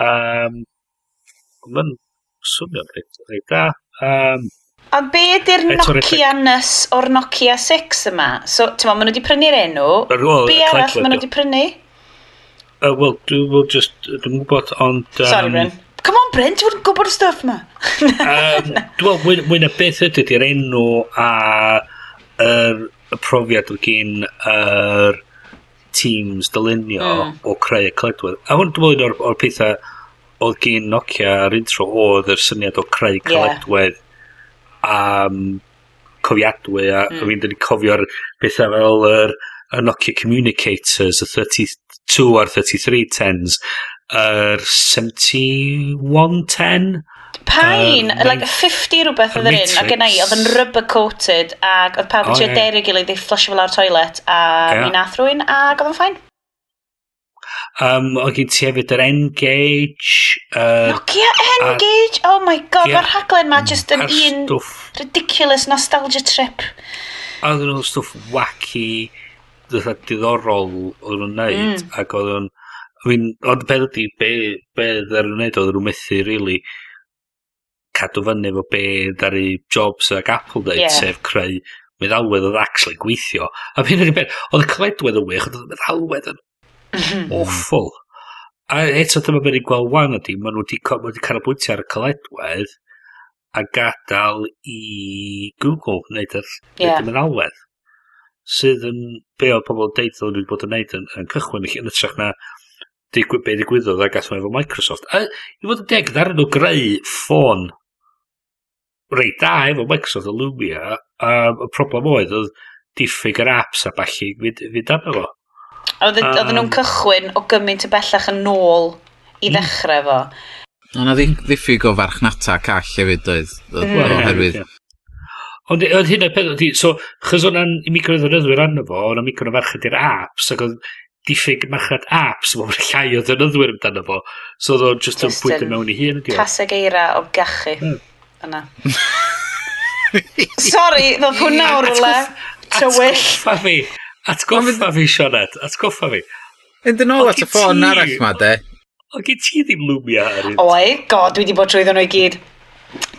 [SPEAKER 2] Um, Mae'n swnio'n rhaid da. Um,
[SPEAKER 1] A be
[SPEAKER 2] di'r
[SPEAKER 1] Nokia nys o'r Nokia 6 yma? So, ti'n ma, maen nhw wedi prynu'r enw.
[SPEAKER 2] Well,
[SPEAKER 1] be arall maen nhw wedi prynu?
[SPEAKER 2] Uh, Wel, dwi'n we'll just, dwi'n gwybod, ond... Um,
[SPEAKER 1] Sorry, Bryn. Come on, Bryn, dwi'n gwybod y stuff yma?
[SPEAKER 2] um, dwi'n meddwl, mwy na beth ydy di'r enw a yr y profiad o gyn yr teams dylunio
[SPEAKER 1] mm.
[SPEAKER 2] o creu y cledwedd. A hwn dwi'n meddwl o'r pethau oedd gen Nokia ar intro oedd yr syniad o creu cledwedd yeah am cofiadwy a... mm. ...a fi'n dod i cofio'r bethau fel yr y Nokia communicators y thirty two a'r thirty three tens yr seventy one ten
[SPEAKER 1] Pain,
[SPEAKER 2] um,
[SPEAKER 1] like 50 rhywbeth oedd yr un, a gynna i, oedd yn rubber coated, ac oedd pawb yn oh,
[SPEAKER 2] trio
[SPEAKER 1] yeah. derig gilydd i fflasio fel ar toilet, a
[SPEAKER 2] yeah.
[SPEAKER 1] mi nath rwy'n, ac oedd yn ffain.
[SPEAKER 2] Um, o gyd ti hefyd yr N-Gage. Uh,
[SPEAKER 1] Nokia N-Gage! Oh my god,
[SPEAKER 2] yeah,
[SPEAKER 1] mae'r rhaglen ma just yn un
[SPEAKER 2] stwff.
[SPEAKER 1] ridiculous nostalgia trip.
[SPEAKER 2] A oedd nhw'n stwff wacky, dda diddorol oedd nhw'n neud.
[SPEAKER 1] Mm.
[SPEAKER 2] Ac oedd nhw'n... Ond beth ydy, be, be ddaren nhw'n neud, oedd nhw'n methu, really, cadw fyny efo be ddaru Jobs ac Apple dweud, yeah. sef creu meddalwedd oedd actually gweithio. A fi'n rhaid i beth, oedd y cledwedd yn wych, oedd y meddalwedd yn Awful. A eto dyma beth i'n gweld wan ydy, maen nhw wedi ma canolbwyntio ar y caledwedd a gadael i Google wneud yr yeah. mynalwedd. Sydd yn be oedd pobl yn deud ddylen nhw wedi bod yn wneud yn, yn cychwyn yn ytrach na digwyd be ddigwyddodd a gath nhw efo Microsoft. A, I fod yn deg, ddaren nhw greu ffôn reit da efo Microsoft y Lumia a y problem oedd oedd diffyg yr apps a balli fynd arno fo.
[SPEAKER 1] Oedden
[SPEAKER 2] um,
[SPEAKER 1] nhw'n cychwyn o gymaint y bellach yn nôl i hmm. ddechrau fo.
[SPEAKER 3] Ond na ddiffyg o farchnata call hefyd oedd,
[SPEAKER 1] hmm.
[SPEAKER 3] oherwydd...
[SPEAKER 2] Ond oedd hyn o'r peth oedd, so, chys o'n micro ddefnyddwyr arno fo, o'n micro o farchnad i'r apps, ac oedd diffyg marchnad apps, mae'n llai o ddefnyddwyr amdano fo, so oedd o'n just yn bwyta mewn i hun.
[SPEAKER 1] Caseg eira o gachu.
[SPEAKER 2] Hmm.
[SPEAKER 1] Yna. Sorry, ddodd hwnna o'r rwle. Tywyll.
[SPEAKER 2] Atgoffa fi. Atgoffa fi, Sioned, atgoffa fi.
[SPEAKER 3] Yn dyn ôl at y ffôn arall ma, de.
[SPEAKER 2] O, gyd ti ddim Lumia ar un.
[SPEAKER 1] Oi, god, dwi wedi bod trwy nhw i gyd.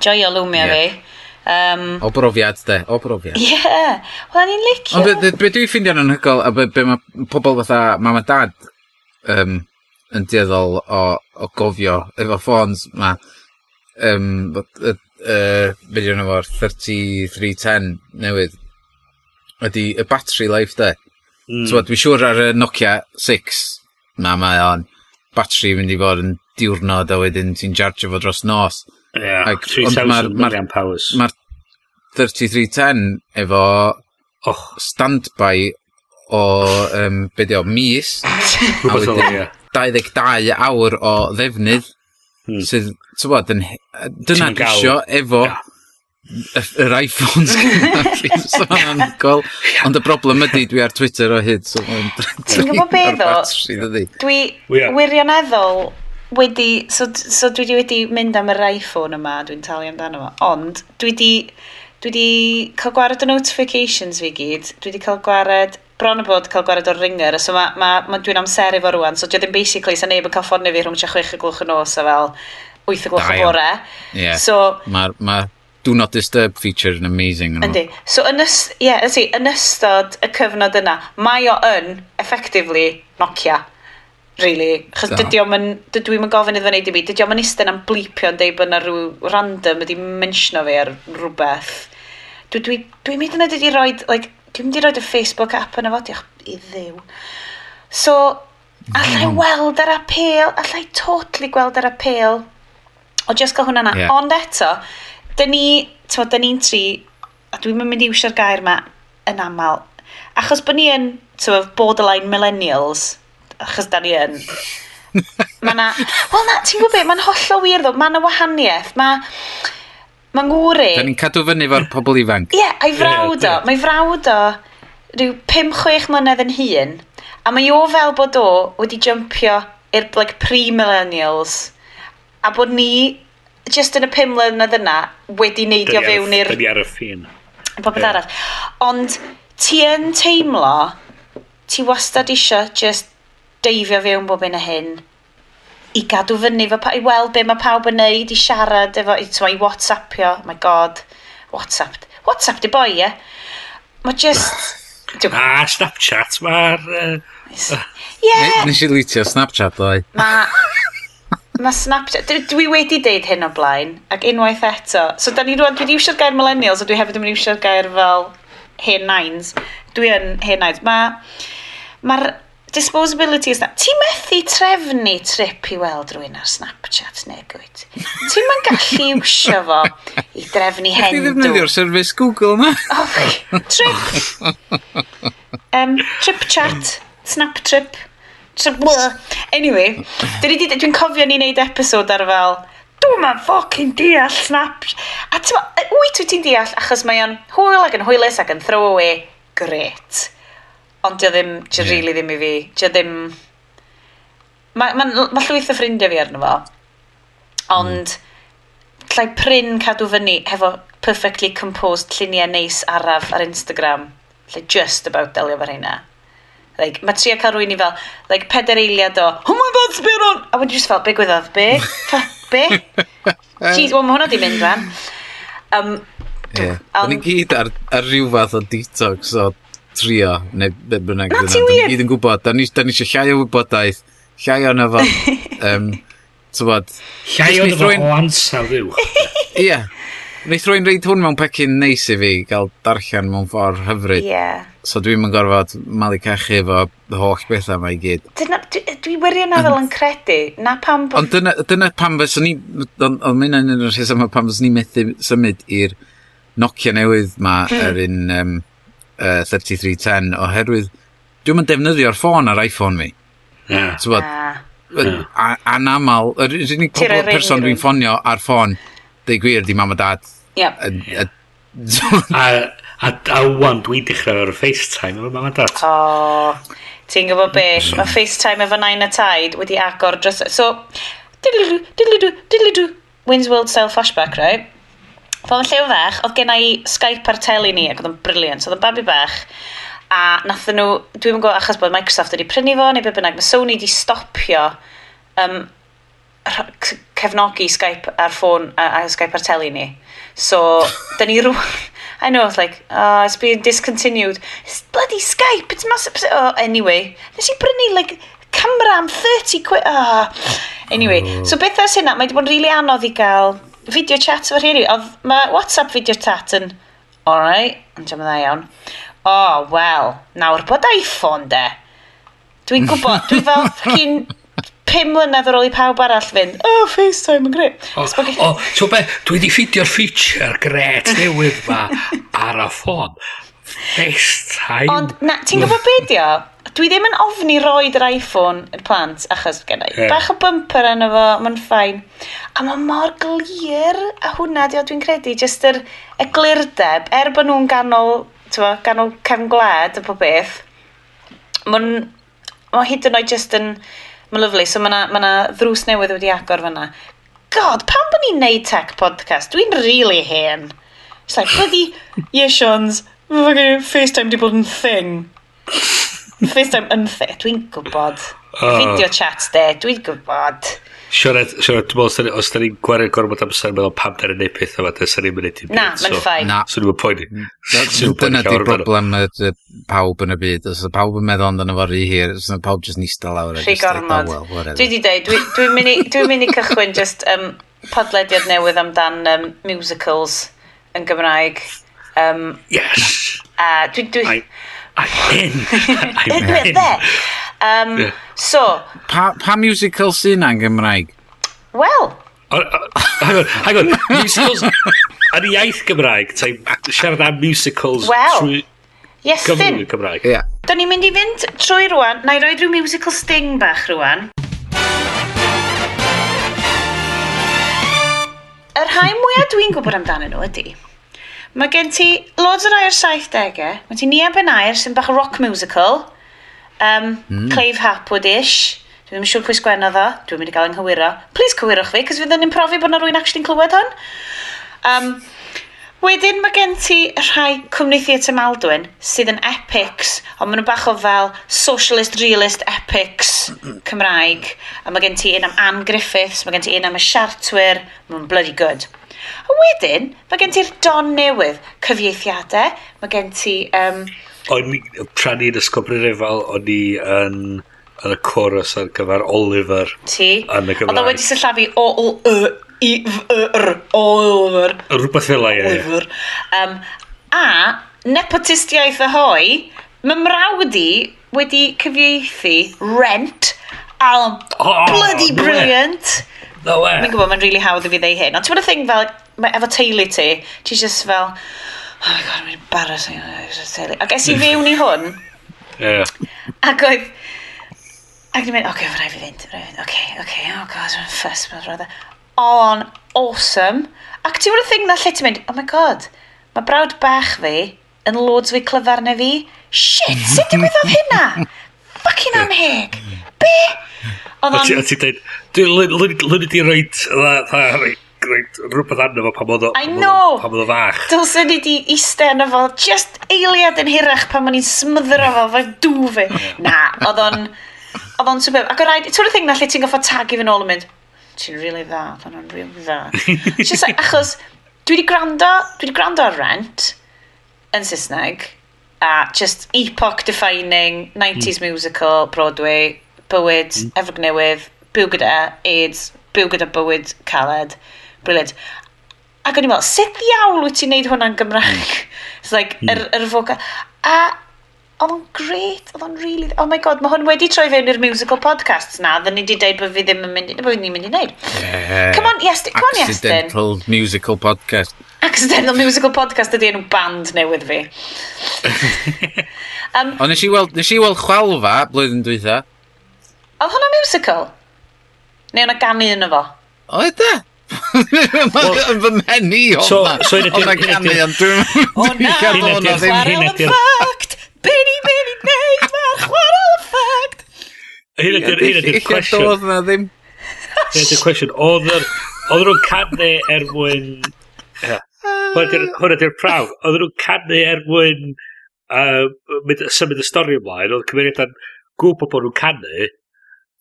[SPEAKER 1] Joio Lumia fi. Um,
[SPEAKER 3] o brofiad, de, o brofiad.
[SPEAKER 1] Ie, yeah. wel, ni'n licio.
[SPEAKER 3] Ond be, be dwi'n ffindio'n anhygol, a be, be mae pobl fatha mam a dad um, yn dieddol o, o gofio efo ffôns ma, um, uh, uh, be dwi'n efo'r 3310 newydd, ydy y battery life de.
[SPEAKER 2] Mm.
[SPEAKER 3] So, dwi'n siŵr ar y Nokia 6 ma mae o'n battery mynd i fod yn diwrnod a wedyn ti'n jarge fo dros nos.
[SPEAKER 2] Ie,
[SPEAKER 3] yeah,
[SPEAKER 2] 3000 million powers.
[SPEAKER 3] Mae'r 3310 efo
[SPEAKER 2] oh.
[SPEAKER 3] standby o, um, be di o, mis. a wedyn 22 awr o ddefnydd.
[SPEAKER 2] Hmm.
[SPEAKER 3] Sydd, ti'n bod, dyna dysio efo yeah yr iPhones gyda'r sôn anhygol. Ond y broblem ydy, dwi ar Twitter o hyd. So
[SPEAKER 1] Ti'n gwybod be ddo? Dwi wirioneddol wedi... So, so dwi wedi mynd am yr iPhone yma, dwi'n talu amdano fo. Ond dwi wedi... Dwi wedi cael gwared o notifications fi gyd. Dwi wedi cael gwared bron o bod cael gwared o'r ringer, so ma, ma, ma dwi'n amser efo rwan, so dwi ddim basically sa neb yn cael ffordd fi rhwng 6 o glwch y nos a fel 8 o glwch y bore.
[SPEAKER 3] Yeah.
[SPEAKER 1] So,
[SPEAKER 3] Mae'r ma do not disturb feature yn amazing.
[SPEAKER 1] Yndi. So, yn, ys, yeah, ysi, yn ystod y cyfnod yna, mae o yn, effectively, Nokia. Really. Chos dydy o'm yn, dydw i'n gofyn iddo wneud i mi, dydy o'm yn eistedd am blipio yn deud bod yna rhyw random wedi mentiono fi ar rhywbeth. Dwi'n dwi, dwi mynd yna wedi roi, like, dwi'n mynd i roed y Facebook app yna fo, diolch i ddiw. So, allai mm. weld ar apel, allai totally gweld ar apel o just gael hwnna na.
[SPEAKER 3] Yeah.
[SPEAKER 1] Ond eto, dyn ni, tywa, dyn ni'n tri, a dwi'n mynd i wisio'r gair yma yn aml, achos bod ni yn, tywa, borderline millennials, achos da ni yn, mae na, wel na, ti'n gwybod beth, mae'n hollol wir ddo, mae na wahaniaeth, mae, mae ngwri... E.
[SPEAKER 3] Da ni'n cadw fyny fo'r pobl ifanc.
[SPEAKER 1] Ie, yeah, a'i frawd o, mae frawd o rhyw 5-6 mlynedd yn hun, a mae o fel bod o wedi jumpio i'r like, pre-millennials, a bod ni just yn y pum mlynedd yna, wedi neidio fewn i'r...
[SPEAKER 2] Dyni ar y ffin.
[SPEAKER 1] Popeth
[SPEAKER 2] yeah.
[SPEAKER 1] arall. Ond ti yn teimlo, ti wastad isio just deifio fewn bob un y hyn i gadw fyny fo, i weld be mae pawb yn neud, i siarad efo, i, twa, i whatsappio, oh my god, whatsapp, whatsapp di boi, ie? Mae just...
[SPEAKER 2] a Snapchat, mae'r... Uh,
[SPEAKER 1] Ie!
[SPEAKER 3] Yeah. Nes i litio Snapchat doi.
[SPEAKER 1] Mae Mae Snapchat... Dwi, dwi wedi deud hyn o blaen, ac unwaith eto. So, da ni rwan, dwi wedi iwsio'r gair millennials, a dwi hefyd yn mynd iwsio'r gair fel hen nines. Dwi yn hen nines. Mae... Mae'r disposability is that. Ti methu trefnu trip i weld rhywun ar Snapchat neu gwyd. Ti'n ma'n gallu iwsio fo i drefnu hendw.
[SPEAKER 3] Ti'n ddefnyddio'r service Google yma.
[SPEAKER 1] Oh, trip. Um, trip chat. Snap trip. Anyway, dwi'n cofio ni wneud episod ar fel, dwi'n ma'n ffocin deall snap. A ti'n ma, wyt wyt ti'n deall, achos mae o'n hwyl ac yn hwylus ac yn throwaway, great. Ond dio ddim, dio
[SPEAKER 3] yeah.
[SPEAKER 1] really ddim i fi, dio ddim... Mae ma, ma, llwyth o ffrindiau fi arno fo. Ond, mm. llai pryn cadw fyny hefo perfectly composed lluniau neis araf ar Instagram. Lle just about delio fo hynna. Like, mae tri a cael rwy'n i fel, like, peder eiliad o, oh my god, Sbiron! A wedi just fel, be gwyddoedd, be? be? Jeez, wel, mae hwnna di mynd, rhan. Um,
[SPEAKER 3] yeah.
[SPEAKER 1] Ond...
[SPEAKER 3] Ni gyd ar, ar rhyw fath o detox o trio, neu be bynnag.
[SPEAKER 1] Na ti
[SPEAKER 3] wir! Ni gyd yn gwybod, da ni, da ni eisiau llai o wybodaeth, llai o'n efo, um, tywod...
[SPEAKER 2] Llai o'n efo o ansawdd yw.
[SPEAKER 3] Ie, Wneith rwy'n reid hwn mewn pecyn neis i fi gael darllen mewn ffordd hyfryd. Ie.
[SPEAKER 1] Yeah.
[SPEAKER 3] So dwi'n mynd gorfod malu cachu efo holl bethau mae i gyd.
[SPEAKER 1] Dyna, dwi, dwi wirio na yn credu. Na pam...
[SPEAKER 3] Ond dyna, dyna pam fes o'n i... Ond mynd yn yr rheswm pam fes o'n i methu symud i'r Nokia newydd ma hmm. yr un um, uh, 3310 oherwydd dwi'n mynd defnyddio'r ffôn ar iPhone mi. Yeah.
[SPEAKER 1] So,
[SPEAKER 3] yeah. Anamal, yr unig person dwi'n ffonio ar ffôn deu gwir, di mam a dad.
[SPEAKER 1] Yep.
[SPEAKER 3] A,
[SPEAKER 2] a, a, a wan dwi'n dechrau ar FaceTime efo mam a dad.
[SPEAKER 1] O, ti'n gwybod be? Mae FaceTime efo nain a taid wedi agor dros... So, diddly-dw, diddly-dw, diddly-dw, Wins World style Flashback, right? Pan llew fach, oedd gen i Skype ar teli ni ac oedd yn briliant. Oedd yn babi bach a nathyn nhw, dwi'n gwybod achos bod Microsoft wedi prynu fo neu be bynnag, mae Sony wedi stopio um, cefnogi Skype ar ffôn a, a Skype ar teli ni. So, da ni rŵan... I know, it's like, oh, it's been discontinued. It's bloody Skype, it's massive... Oh, anyway, nes i brynu, like, camera am 30 quid. Oh. Anyway,
[SPEAKER 3] oh.
[SPEAKER 1] so beth ys hynna, mae wedi bod yn rili really anodd i gael video chat efo rhywun. Oedd, mae WhatsApp video chat yn, alright, yn jam dda iawn. Oh, well, nawr bod iPhone de. Dwi'n gwybod, dwi fel, fucking 5 mlynedd ar ôl i pawb arall fynd, oh, FaceTime yn greu.
[SPEAKER 2] O, o, so be, dwi wedi ffidio'r feature gret newydd ma ar y ffôn. FaceTime.
[SPEAKER 1] Ond, na, ti'n gwybod be di o? Dwi ddim yn ofni roed yr iPhone i'r plant, achos gen i.
[SPEAKER 2] Yeah.
[SPEAKER 1] Bach o bumper yn efo, mae'n ffain. A mae mor glir, a hwnna di o dwi'n credu, jyst yr eglurdeb, er bod nhw'n ganol, tywa, ganol cefn gwled y pob beth, mae'n, mae hyd yn oed jyst yn, Mae'n lyflu, so mae yna ma, ddrws newydd wedi agor fyna. God, pam bod ni'n neud tech podcast? Dwi'n really hen. It's like, bloody Yeshons, FaceTime di bod yn thing. FaceTime yn thing, dwi'n gwybod. Video ah. chats de, dwi'n gwybod.
[SPEAKER 2] Siarad, e, siarad, e, dwi'n meddwl, os da ni'n gwario gormod amser, meddwl pam da ni'n neud peth yma, da ni'n mynd i'n
[SPEAKER 1] Na, mae'n ffain.
[SPEAKER 3] Na.
[SPEAKER 2] So dwi'n poeni. Mm.
[SPEAKER 3] Dyna di broblem y pawb yn y byd. Os ydy pawb yn meddwl amdano fo rhy hir, os yna pawb jyst nista lawr.
[SPEAKER 1] Rhy
[SPEAKER 3] oh, gormod.
[SPEAKER 1] Dwi di dweud, dwi'n mynd i cychwyn just um, podlediad newydd amdan um, musicals yn Gymraeg. Um,
[SPEAKER 2] yes!
[SPEAKER 1] A dwi... dwi...
[SPEAKER 2] I, I'm in! E,
[SPEAKER 1] I'm
[SPEAKER 2] in!
[SPEAKER 1] Um,
[SPEAKER 2] yeah.
[SPEAKER 1] So...
[SPEAKER 3] Pa, pa musical sy'n na'n Gymraeg?
[SPEAKER 1] Wel...
[SPEAKER 2] Hang on, hang on. Musicals... Yn iaith Gymraeg, ta'n siarad am musicals
[SPEAKER 1] well,
[SPEAKER 2] trwy...
[SPEAKER 1] Yes,
[SPEAKER 2] Gymru Gymraeg.
[SPEAKER 3] Yeah.
[SPEAKER 1] Do'n ni'n mynd i fynd trwy rwan. Na i roed rhyw musical sting bach rwan. Yr rhai mwyaf dwi'n gwybod amdanyn nhw ydy, mae gen ti loads o rai o'r 70au, mae ti Nia Ben Ayer sy'n bach rock musical, Um, mm. Cleif Hapwood-ish. Dwi ddim yn siŵr pwy sgwenna ddo. Dwi'n mynd i gael ynghywiro. Please cywirwch fi, cos fydd yn profi bod na rwy'n actually'n clywed hwn. Um, Wedyn mae gen ti rhai cwmni Theatr Maldwyn sydd yn epics, ond maen nhw bach o fel socialist, realist epics Cymraeg. A mae gen ti un am Anne Griffiths, mae gen ti un am y Siartwyr, mae'n bloody good. A wedyn, mae gen ti'r don newydd, cyfieithiadau, mae gen ti um,
[SPEAKER 2] O'n i, tra ni'n ysgol Brynefal, o'n i yn yn y chorus ar gyfer Oliver.
[SPEAKER 1] Ti?
[SPEAKER 2] Yn y Gymraeg.
[SPEAKER 1] Oedd o wedi sillafu o l y i f y r Oliver.
[SPEAKER 2] Rhywbeth fel ie.
[SPEAKER 1] Oliver. Um, a nepotistiaeth y hoi mae mrawd i wedi cyfieithu Rent a
[SPEAKER 2] oh,
[SPEAKER 1] bloody
[SPEAKER 2] no
[SPEAKER 1] brilliant.
[SPEAKER 2] No way.
[SPEAKER 1] Mi'n gwybod mae'n really hawdd i fi ddeu hyn. Ond ti'n bod y thing fel, Mae efo teulu ti, ti'n just fel, oh my god, mae'n embarrassing. Ac es i fewn i hwn.
[SPEAKER 2] Yeah.
[SPEAKER 1] Ac oedd... Ac ni'n mynd, oce, okay, rhaid fi fynd, rhaid fi fynd, oce, okay, oce, okay, oh god, mae'n ffys, mae'n rhaid. On, awesome. Ac ti'n gwybod y thing na lle ti'n mynd, oh my god, mae brawd bach fi yn loads fwy clyfar na fi. Shit, sut digwyddodd hynna? Fucking anheg. Be? Oedd
[SPEAKER 2] o'n... A ti'n dweud, dwi'n lwyd i roed great rhywbeth arno fo pam oedd o...
[SPEAKER 1] I know!
[SPEAKER 2] Pam oedd o fach.
[SPEAKER 1] Dylswn i di eiste arno fo, just eiliad yn hirach pan o'n i'n smyddro fo, fe dŵ fi. Na, oedd o'n... Oedd o'n superb. Ac o rhaid, ti'n thing na lle ti'n goffa i fy nôl yn mynd, ti'n really dda, oedd o'n really dda. just like, achos, dwi wedi gwrando, dwi wedi gwrando ar rent yn Saesneg, a just epoch defining 90s mm. musical, Broadway, bywyd, mm. efrog newydd, byw gyda AIDS, byw gyda bywyd caled. Brilliant. Ac o'n i'n meddwl, sut ddiawl wyt ti'n neud hwnna'n Gymraeg? It's like, yr, mm. yr er, er vocal. A oedd o'n great, oedd o'n really... Oh my god, mae hwn wedi troi fewn i'r musical podcasts na, dda ni wedi dweud bod fi ddim yn mynd, bod ni'n mynd i wneud. Yeah. Come on, yes, come on, Iestyn.
[SPEAKER 3] Accidental musical podcast.
[SPEAKER 1] Accidental musical podcast ydy enw band newydd fi. um,
[SPEAKER 3] o, nes i weld, nes i weld chwalfa blwyddyn dwytha.
[SPEAKER 1] Oedd hwnna musical? Neu o'na ganu yno fo?
[SPEAKER 3] Oedd e? Yn fy menu o
[SPEAKER 2] ma.
[SPEAKER 3] O na
[SPEAKER 2] canu,
[SPEAKER 3] ond dwi'n...
[SPEAKER 1] O na, chwarae
[SPEAKER 2] o'n
[SPEAKER 1] ffact! Benny, Benny, neud ma'r chwarae y ffact!
[SPEAKER 2] Hyn ydy'r cwestiwn.
[SPEAKER 3] Doedd na ddim.
[SPEAKER 2] Hyn ydy'r cwestiwn. Oedd nhw'n canu er mwyn... Hwn ydy'r prawf. Oedd nhw'n canu er mwyn uh, symud y stori ymlaen. Oedd cymeriad yn gwybod bod nhw'n canu.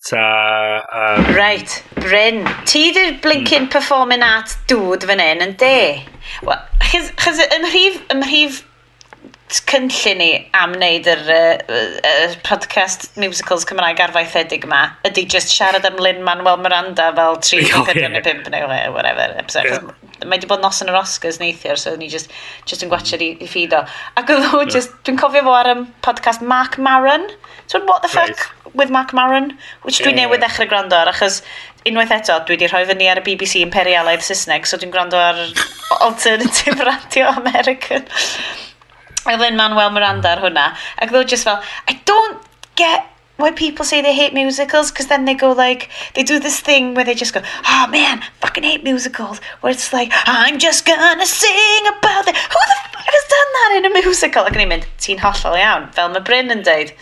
[SPEAKER 2] Ta... Um...
[SPEAKER 1] Right, Bryn. Ti di'r blinking mm. performing art dŵd fan hyn yn de. Well, chys, chys ymrhif, ymrhif cynllun ni am wneud yr uh, uh, podcast musicals Cymraeg arfaethedig yma ydy just siarad am Lyn-Manuel Miranda fel 3.45 oh,
[SPEAKER 2] yeah.
[SPEAKER 1] neu 5 neu whatever. episode Yeah mae wedi bod noson yr Oscars neithiwr, so ni just, just yn gwachod i, i ffid o. Ac oedd nhw, yeah. just, dwi'n cofio fo ar y podcast Mark Maron. So, what the fuck
[SPEAKER 2] right.
[SPEAKER 1] with Mark Maron? Which yeah,
[SPEAKER 2] dwi'n
[SPEAKER 1] newydd ddechrau gwrando ar, achos unwaith eto, dwi wedi rhoi fyny ar y BBC Imperialaidd Saesneg, so dwi'n gwrando ar Alternative Radio American. Oedd yn Manuel Miranda ar hwnna. Ac oedd just fel, I don't get why people say they hate musicals because then they go like they do this thing where they just go oh man fucking hate musicals where it's like I'm just gonna sing about it who the fuck has done that in a musical ac yn i'n mynd ti'n hollol iawn fel mae Bryn yn deud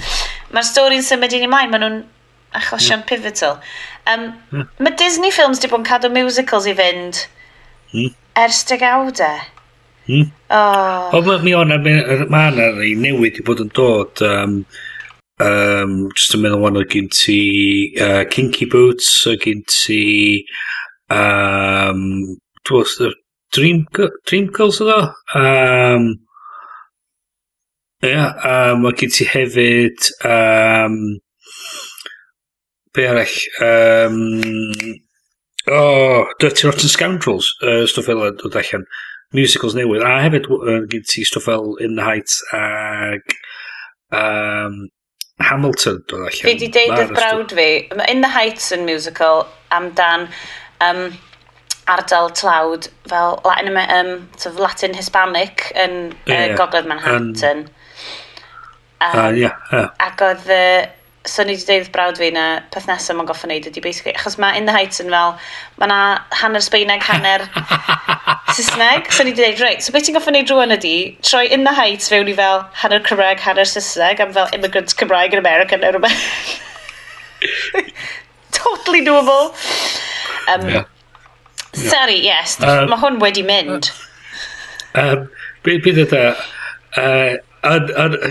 [SPEAKER 1] mae'r stori'n symud i ni maen nhw'n achosion mm. pivotal um, mm. mae Disney films di bod yn cadw musicals i fynd
[SPEAKER 2] mm.
[SPEAKER 1] ers degawdau
[SPEAKER 2] mm.
[SPEAKER 1] oh.
[SPEAKER 2] o mae yna mae yna newid i bod yn dod um, um, just yn meddwl wan, oedd gen ti uh, Kinky Boots, oedd gen ti um, dwi'n Dream, Dream Girls oedd o? Um, Ie, yeah, um, mae gen ti hefyd um, be arall um, oh, Dirty Rotten Scoundrels uh, stwff fel oedd allan musicals newydd a hefyd uh, gen ti stwff fel In the Heights ag um, Hamilton dod allan.
[SPEAKER 1] Fi di deud wrth brawd fi, In the Heights yn musical amdan um, ardal tlawd fel Latin, um, sort of Latin Hispanic yn yeah, uh, Gogledd Manhattan.
[SPEAKER 2] Um, uh, yeah, yeah.
[SPEAKER 1] Ac oedd uh, so ni wedi deud brawd fi na peth nesaf mae'n goffa wneud ydi basically, achos mae In the Heights yn fel, mae na hanner Sbeineg, hanner Saesneg, so ni wedi deud, right so beth ti'n goffa wneud rwan ydi, troi In the Heights fewn i fel hanner Cymraeg, hanner Saesneg, am fel immigrants Cymraeg yn America neu rhywbeth. totally doable. Um, yeah. Sorry, yes, um, mae hwn wedi mynd.
[SPEAKER 2] Um, Bydd yda, uh,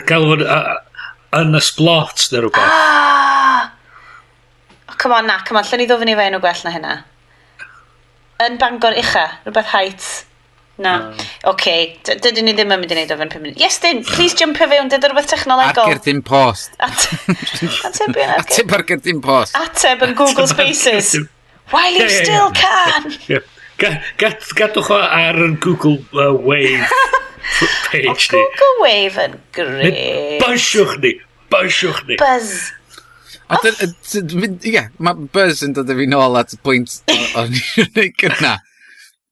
[SPEAKER 2] gael fod galw yn y splot neu rhywbeth.
[SPEAKER 1] Ah! Oh, come on, na, come on, lle ni ddofyn i fe enw gwell na hynna. Yn Bangor ucha, rhywbeth height. Na. No. Oce, okay. dydyn ni ddim yn mynd i wneud o fe'n 5 munud. dyn, please jump jumpio fewn, dydyn rhywbeth technolegol.
[SPEAKER 3] Ar gyrdim post.
[SPEAKER 1] Ateb yn
[SPEAKER 3] Ateb ar gyrdim post.
[SPEAKER 1] Ateb yn Google Spaces. While you still can.
[SPEAKER 2] Gadwch o ar Google uh, Wave. page
[SPEAKER 1] ni. Oedd Google Wave yn gret.
[SPEAKER 2] Bysiwch ni, bysiwch ni.
[SPEAKER 1] Buzz.
[SPEAKER 3] A ie, mae Buzz yn dod fi nôl at y pwynt o'n i'n rhaid gyna.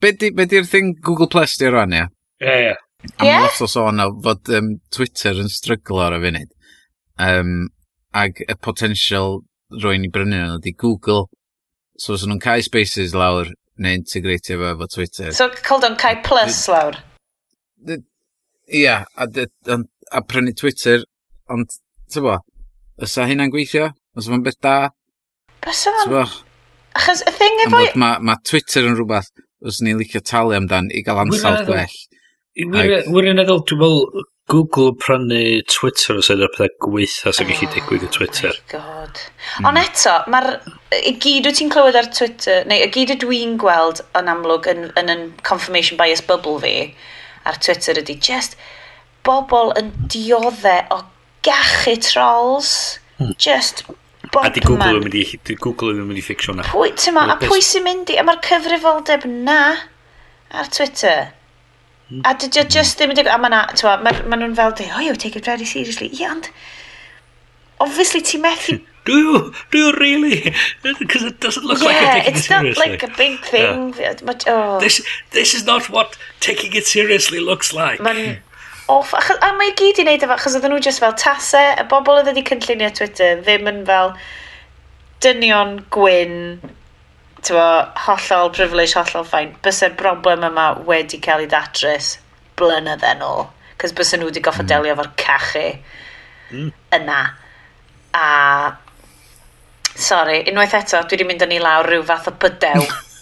[SPEAKER 3] Be di'r thing Google Plus di ar wan, ia?
[SPEAKER 2] Ie, ie.
[SPEAKER 3] A mae lot o sôn o fod um, Twitter yn stryglo ar y funud. Um, ag y potensial rwy'n i brynu nhw ydy Google. So os nhw'n cael spaces lawr neu integratio fo efo Twitter.
[SPEAKER 1] So called o'n cael plus lawr?
[SPEAKER 3] Ia, a, dy, a prynu Twitter, ond, tyfo, ysa hynna'n gweithio? Os yma'n beth da?
[SPEAKER 1] Bysa fo'n... Achos y thing efo...
[SPEAKER 3] Mae ma Twitter yn rhywbeth, os ni'n licio talu amdan, i gael ansawdd gwell.
[SPEAKER 2] Wirioneddol, dwi'n meddwl, Google prynu Twitter os ydy'r pethau gweitha sy'n gallu oh digwydd i Twitter.
[SPEAKER 1] Oh god. Mm. Ond eto, mae'r... Y gyd wyt ti'n clywed ar Twitter, neu y gyd y dwi'n gweld yn amlwg yn, yn, yn confirmation bias bubble fi, ar Twitter ydy just bobl yn diodde o gachu trolls. Hmm. Just Bobman.
[SPEAKER 2] A di Google yn mynd i, di Google yn mynd i ffixio na.
[SPEAKER 1] Pwy, ma, a pwy sy'n mynd i, a mae'r cyfrifoldeb na ar Twitter. Hmm. A dy just ddim yn digwydd, a mae na, ma, ma nhw'n fel dweud, oh, you take it very seriously. Ie, yeah, ond, obviously ti methu hmm
[SPEAKER 2] do you, do you really? Because it doesn't look yeah, like you're taking
[SPEAKER 1] it's
[SPEAKER 2] it seriously.
[SPEAKER 1] not like a big thing. Yeah. But, oh.
[SPEAKER 2] this, this is not what taking it seriously looks like.
[SPEAKER 1] Mae'n off. A mae gyd i wneud efo, achos oedden nhw just fel tasau, y bobl oedd wedi cynllunio Twitter ddim yn fel dynion gwyn, tyfo, hollol privilege, hollol ffain. Bysa'r broblem yma wedi cael ei datrys blynydde yn ôl. Cos bys nhw wedi goffa mm. delio efo'r cachu mm. yna. A Sorry, unwaith eto, dwi wedi mynd yn i lawr rhyw fath o bydew.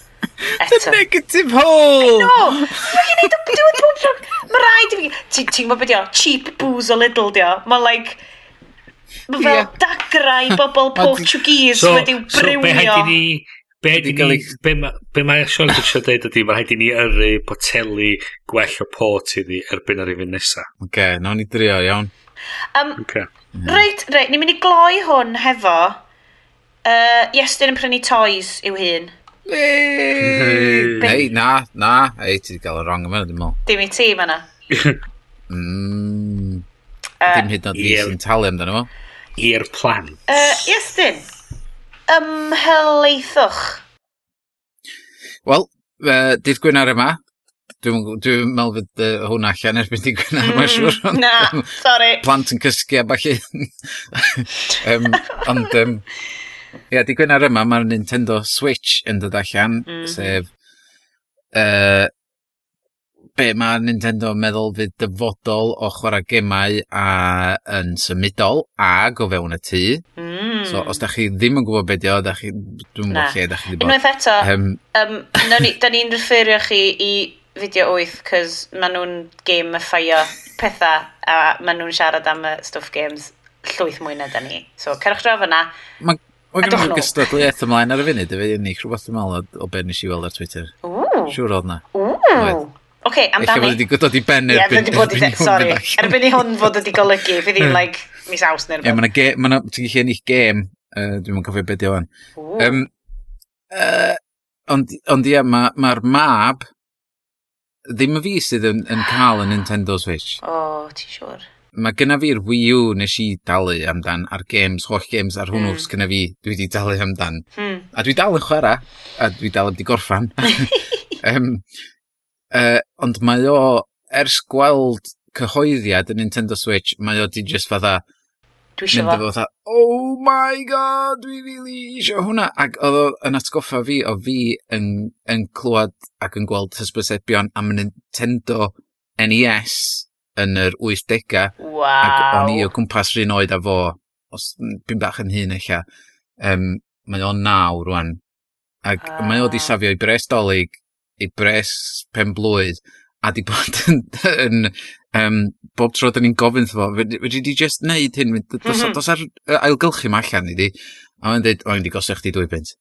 [SPEAKER 3] Eto. The negative hole!
[SPEAKER 1] No! Mae'n gen i dwi'n bob tro... Mae rhaid i fi... Ti'n gwybod beth o? Cheap booze o little di o. Mae like... Mae fel yeah. dagrau bobl Portuguese so, wedi'w brywio. So be haid i ni...
[SPEAKER 2] Be, di ni, be, ma, be mae Sean yn Gynchio dweud ydy, mae rhaid i ni yrru poteli gwell o port i ni erbyn ar i fynd nesaf.
[SPEAKER 3] Oce, okay, nawn ni drio, iawn.
[SPEAKER 1] Um, okay. Reit, reit, ni'n mynd i gloi hwn hefo Uh, Iestyn yn prynu toys i'w hun.
[SPEAKER 3] Ei, na, na. Ei, ti wedi cael y wrong yma, dim ond.
[SPEAKER 1] Dim i ti, fanna.
[SPEAKER 3] mm, dim hyd yn oed fi sy'n talu amdano fo.
[SPEAKER 2] I'r plan.
[SPEAKER 1] Uh, Iestyn, ymhelaethwch.
[SPEAKER 3] Wel, uh, dydd Gwynar yma. Dwi'n dwi, meddwl fydd uh, hwnna allan erbyn dydd Gwynar mm, yma, siwr.
[SPEAKER 1] Na, sorry.
[SPEAKER 3] Plant yn cysgu a falle. um, ond, um, Ie, yeah, di gwynar yma, mae'r Nintendo Switch yn dod allan, mm. -hmm. sef... Uh, be mae Nintendo yn meddwl fydd dyfodol o chwarae gemau a yn symudol ag o fewn y tŷ. Mm. So, os da chi ddim yn gwybod beth o, da chi, dwi'n gwybod lle da chi
[SPEAKER 1] wedi bod. Unwaith eto, um, um, ni, da ni'n referio chi i fideo 8, cos maen nhw'n game ffio pethau a maen nhw'n siarad am y stuff games llwyth mwy na da ni. So, cerwch draw fyna.
[SPEAKER 3] Mae
[SPEAKER 1] Oedd
[SPEAKER 3] gen i'n gystadleuaeth ymlaen ar y funud, efo unig rhywbeth ymlaen o, o ben nes i weld ar Twitter.
[SPEAKER 1] Ooh.
[SPEAKER 3] Siwr oedd na.
[SPEAKER 1] Ooh. Oce, amdani.
[SPEAKER 3] Eich bod wedi godod i ben erbyn,
[SPEAKER 1] yeah, bod
[SPEAKER 3] erbyn,
[SPEAKER 1] sorry, erbyn i hwn fod wedi golygu, fydd hi'n hmm. like, mis aws neu rhywbeth.
[SPEAKER 3] Ie, yeah, mae'na, ti'n gallu ennill gêm, uh, dwi'n mwyn cofio beth o'n. Um, uh, ond, ond ie, mae'r ma mab, ddim y fi sydd yn, yn cael y Nintendo Switch.
[SPEAKER 1] O, oh, ti'n siŵr?
[SPEAKER 3] Mae gyna fi'r Wii U nes i dalu amdan ar games, holl games ar hwnnw
[SPEAKER 1] mm.
[SPEAKER 3] gyna fi, dwi wedi dalu amdan.
[SPEAKER 1] Mm.
[SPEAKER 3] A dwi dal yn chwarae, a dwi dal wedi gorffan. um, uh, ond mae o, ers gweld cyhoeddiad yn Nintendo Switch, mae o di just fatha,
[SPEAKER 1] Dwi eisiau fo.
[SPEAKER 3] Fatha, oh my god, dwi really eisiau hwnna. Ac oedd o yn atgoffa fi o fi yn, yn clywed ac yn gweld hysbysebion am Nintendo NES yn yr 80au. Wow. Ac o'n i o gwmpas rhan oed a fo, os byn bach yn hun eich um, mae o'n naw rwan. Ac
[SPEAKER 1] ah.
[SPEAKER 3] mae o di safio i bres dolyg, i bres pen blwydd, a di bod yn, yn um, bob tro dyn ni'n gofyn fo, wedi di just neud hyn, dos, mm -hmm. dos ar ailgylchu ma allan i di, a mae'n dweud, o'n i di gosio chdi dwy bint.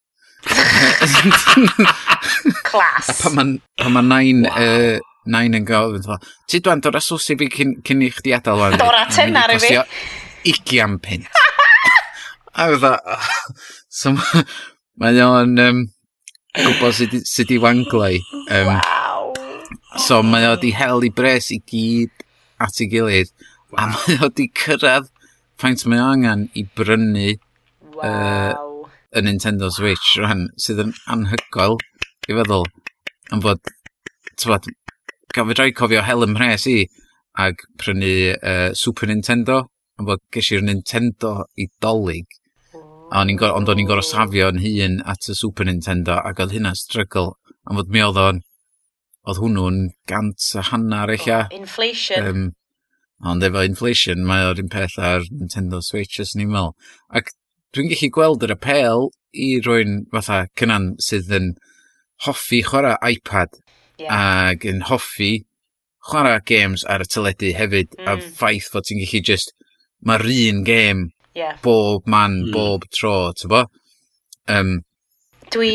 [SPEAKER 1] Clas.
[SPEAKER 3] a pan mae'n ma nain, wow. uh, na un yn gofyn, ti dwan, dod sws i fi cyn, cyn i chdi adael o'n...
[SPEAKER 1] Dod at hynna i fi.
[SPEAKER 3] Igian pint. a fydda, so mae o'n um, gwybod sydd sut i wanglau. Um,
[SPEAKER 1] wow.
[SPEAKER 3] So mae o di hel i bres i gyd at ei gilydd. Wow. A mae o di cyrraedd faint mae o angen i brynu
[SPEAKER 1] wow.
[SPEAKER 3] uh, y Nintendo Switch rhan sydd yn anhygoel i feddwl am fod tywed, gan fydra i cofio Helen Mhres i ag prynu uh, Super Nintendo, ond bod ges i'r Nintendo i dolyg, ond o'n i'n gorau safio yn hun at y Super Nintendo, ac oedd hynna'n struggle, ond fod mi oedd o'n, oedd hwnnw'n gant a hannar eich oh,
[SPEAKER 1] Inflation.
[SPEAKER 3] Um, ond efo inflation, mae o'r un peth ar Nintendo Switch, os ni'n meddwl. Ac dwi'n gallu gweld yr apel i rwy'n fatha cynan sydd yn hoffi chwarae iPad
[SPEAKER 1] yeah.
[SPEAKER 3] ag yn hoffi chwarae games ar y teledu hefyd, mm. a
[SPEAKER 1] hmm.
[SPEAKER 3] ffaith fod ti'n gallu just, mae'r un gêm
[SPEAKER 1] yeah.
[SPEAKER 3] bob man,
[SPEAKER 2] mm.
[SPEAKER 3] bob tro, ti'n bo? Um,
[SPEAKER 1] Dwi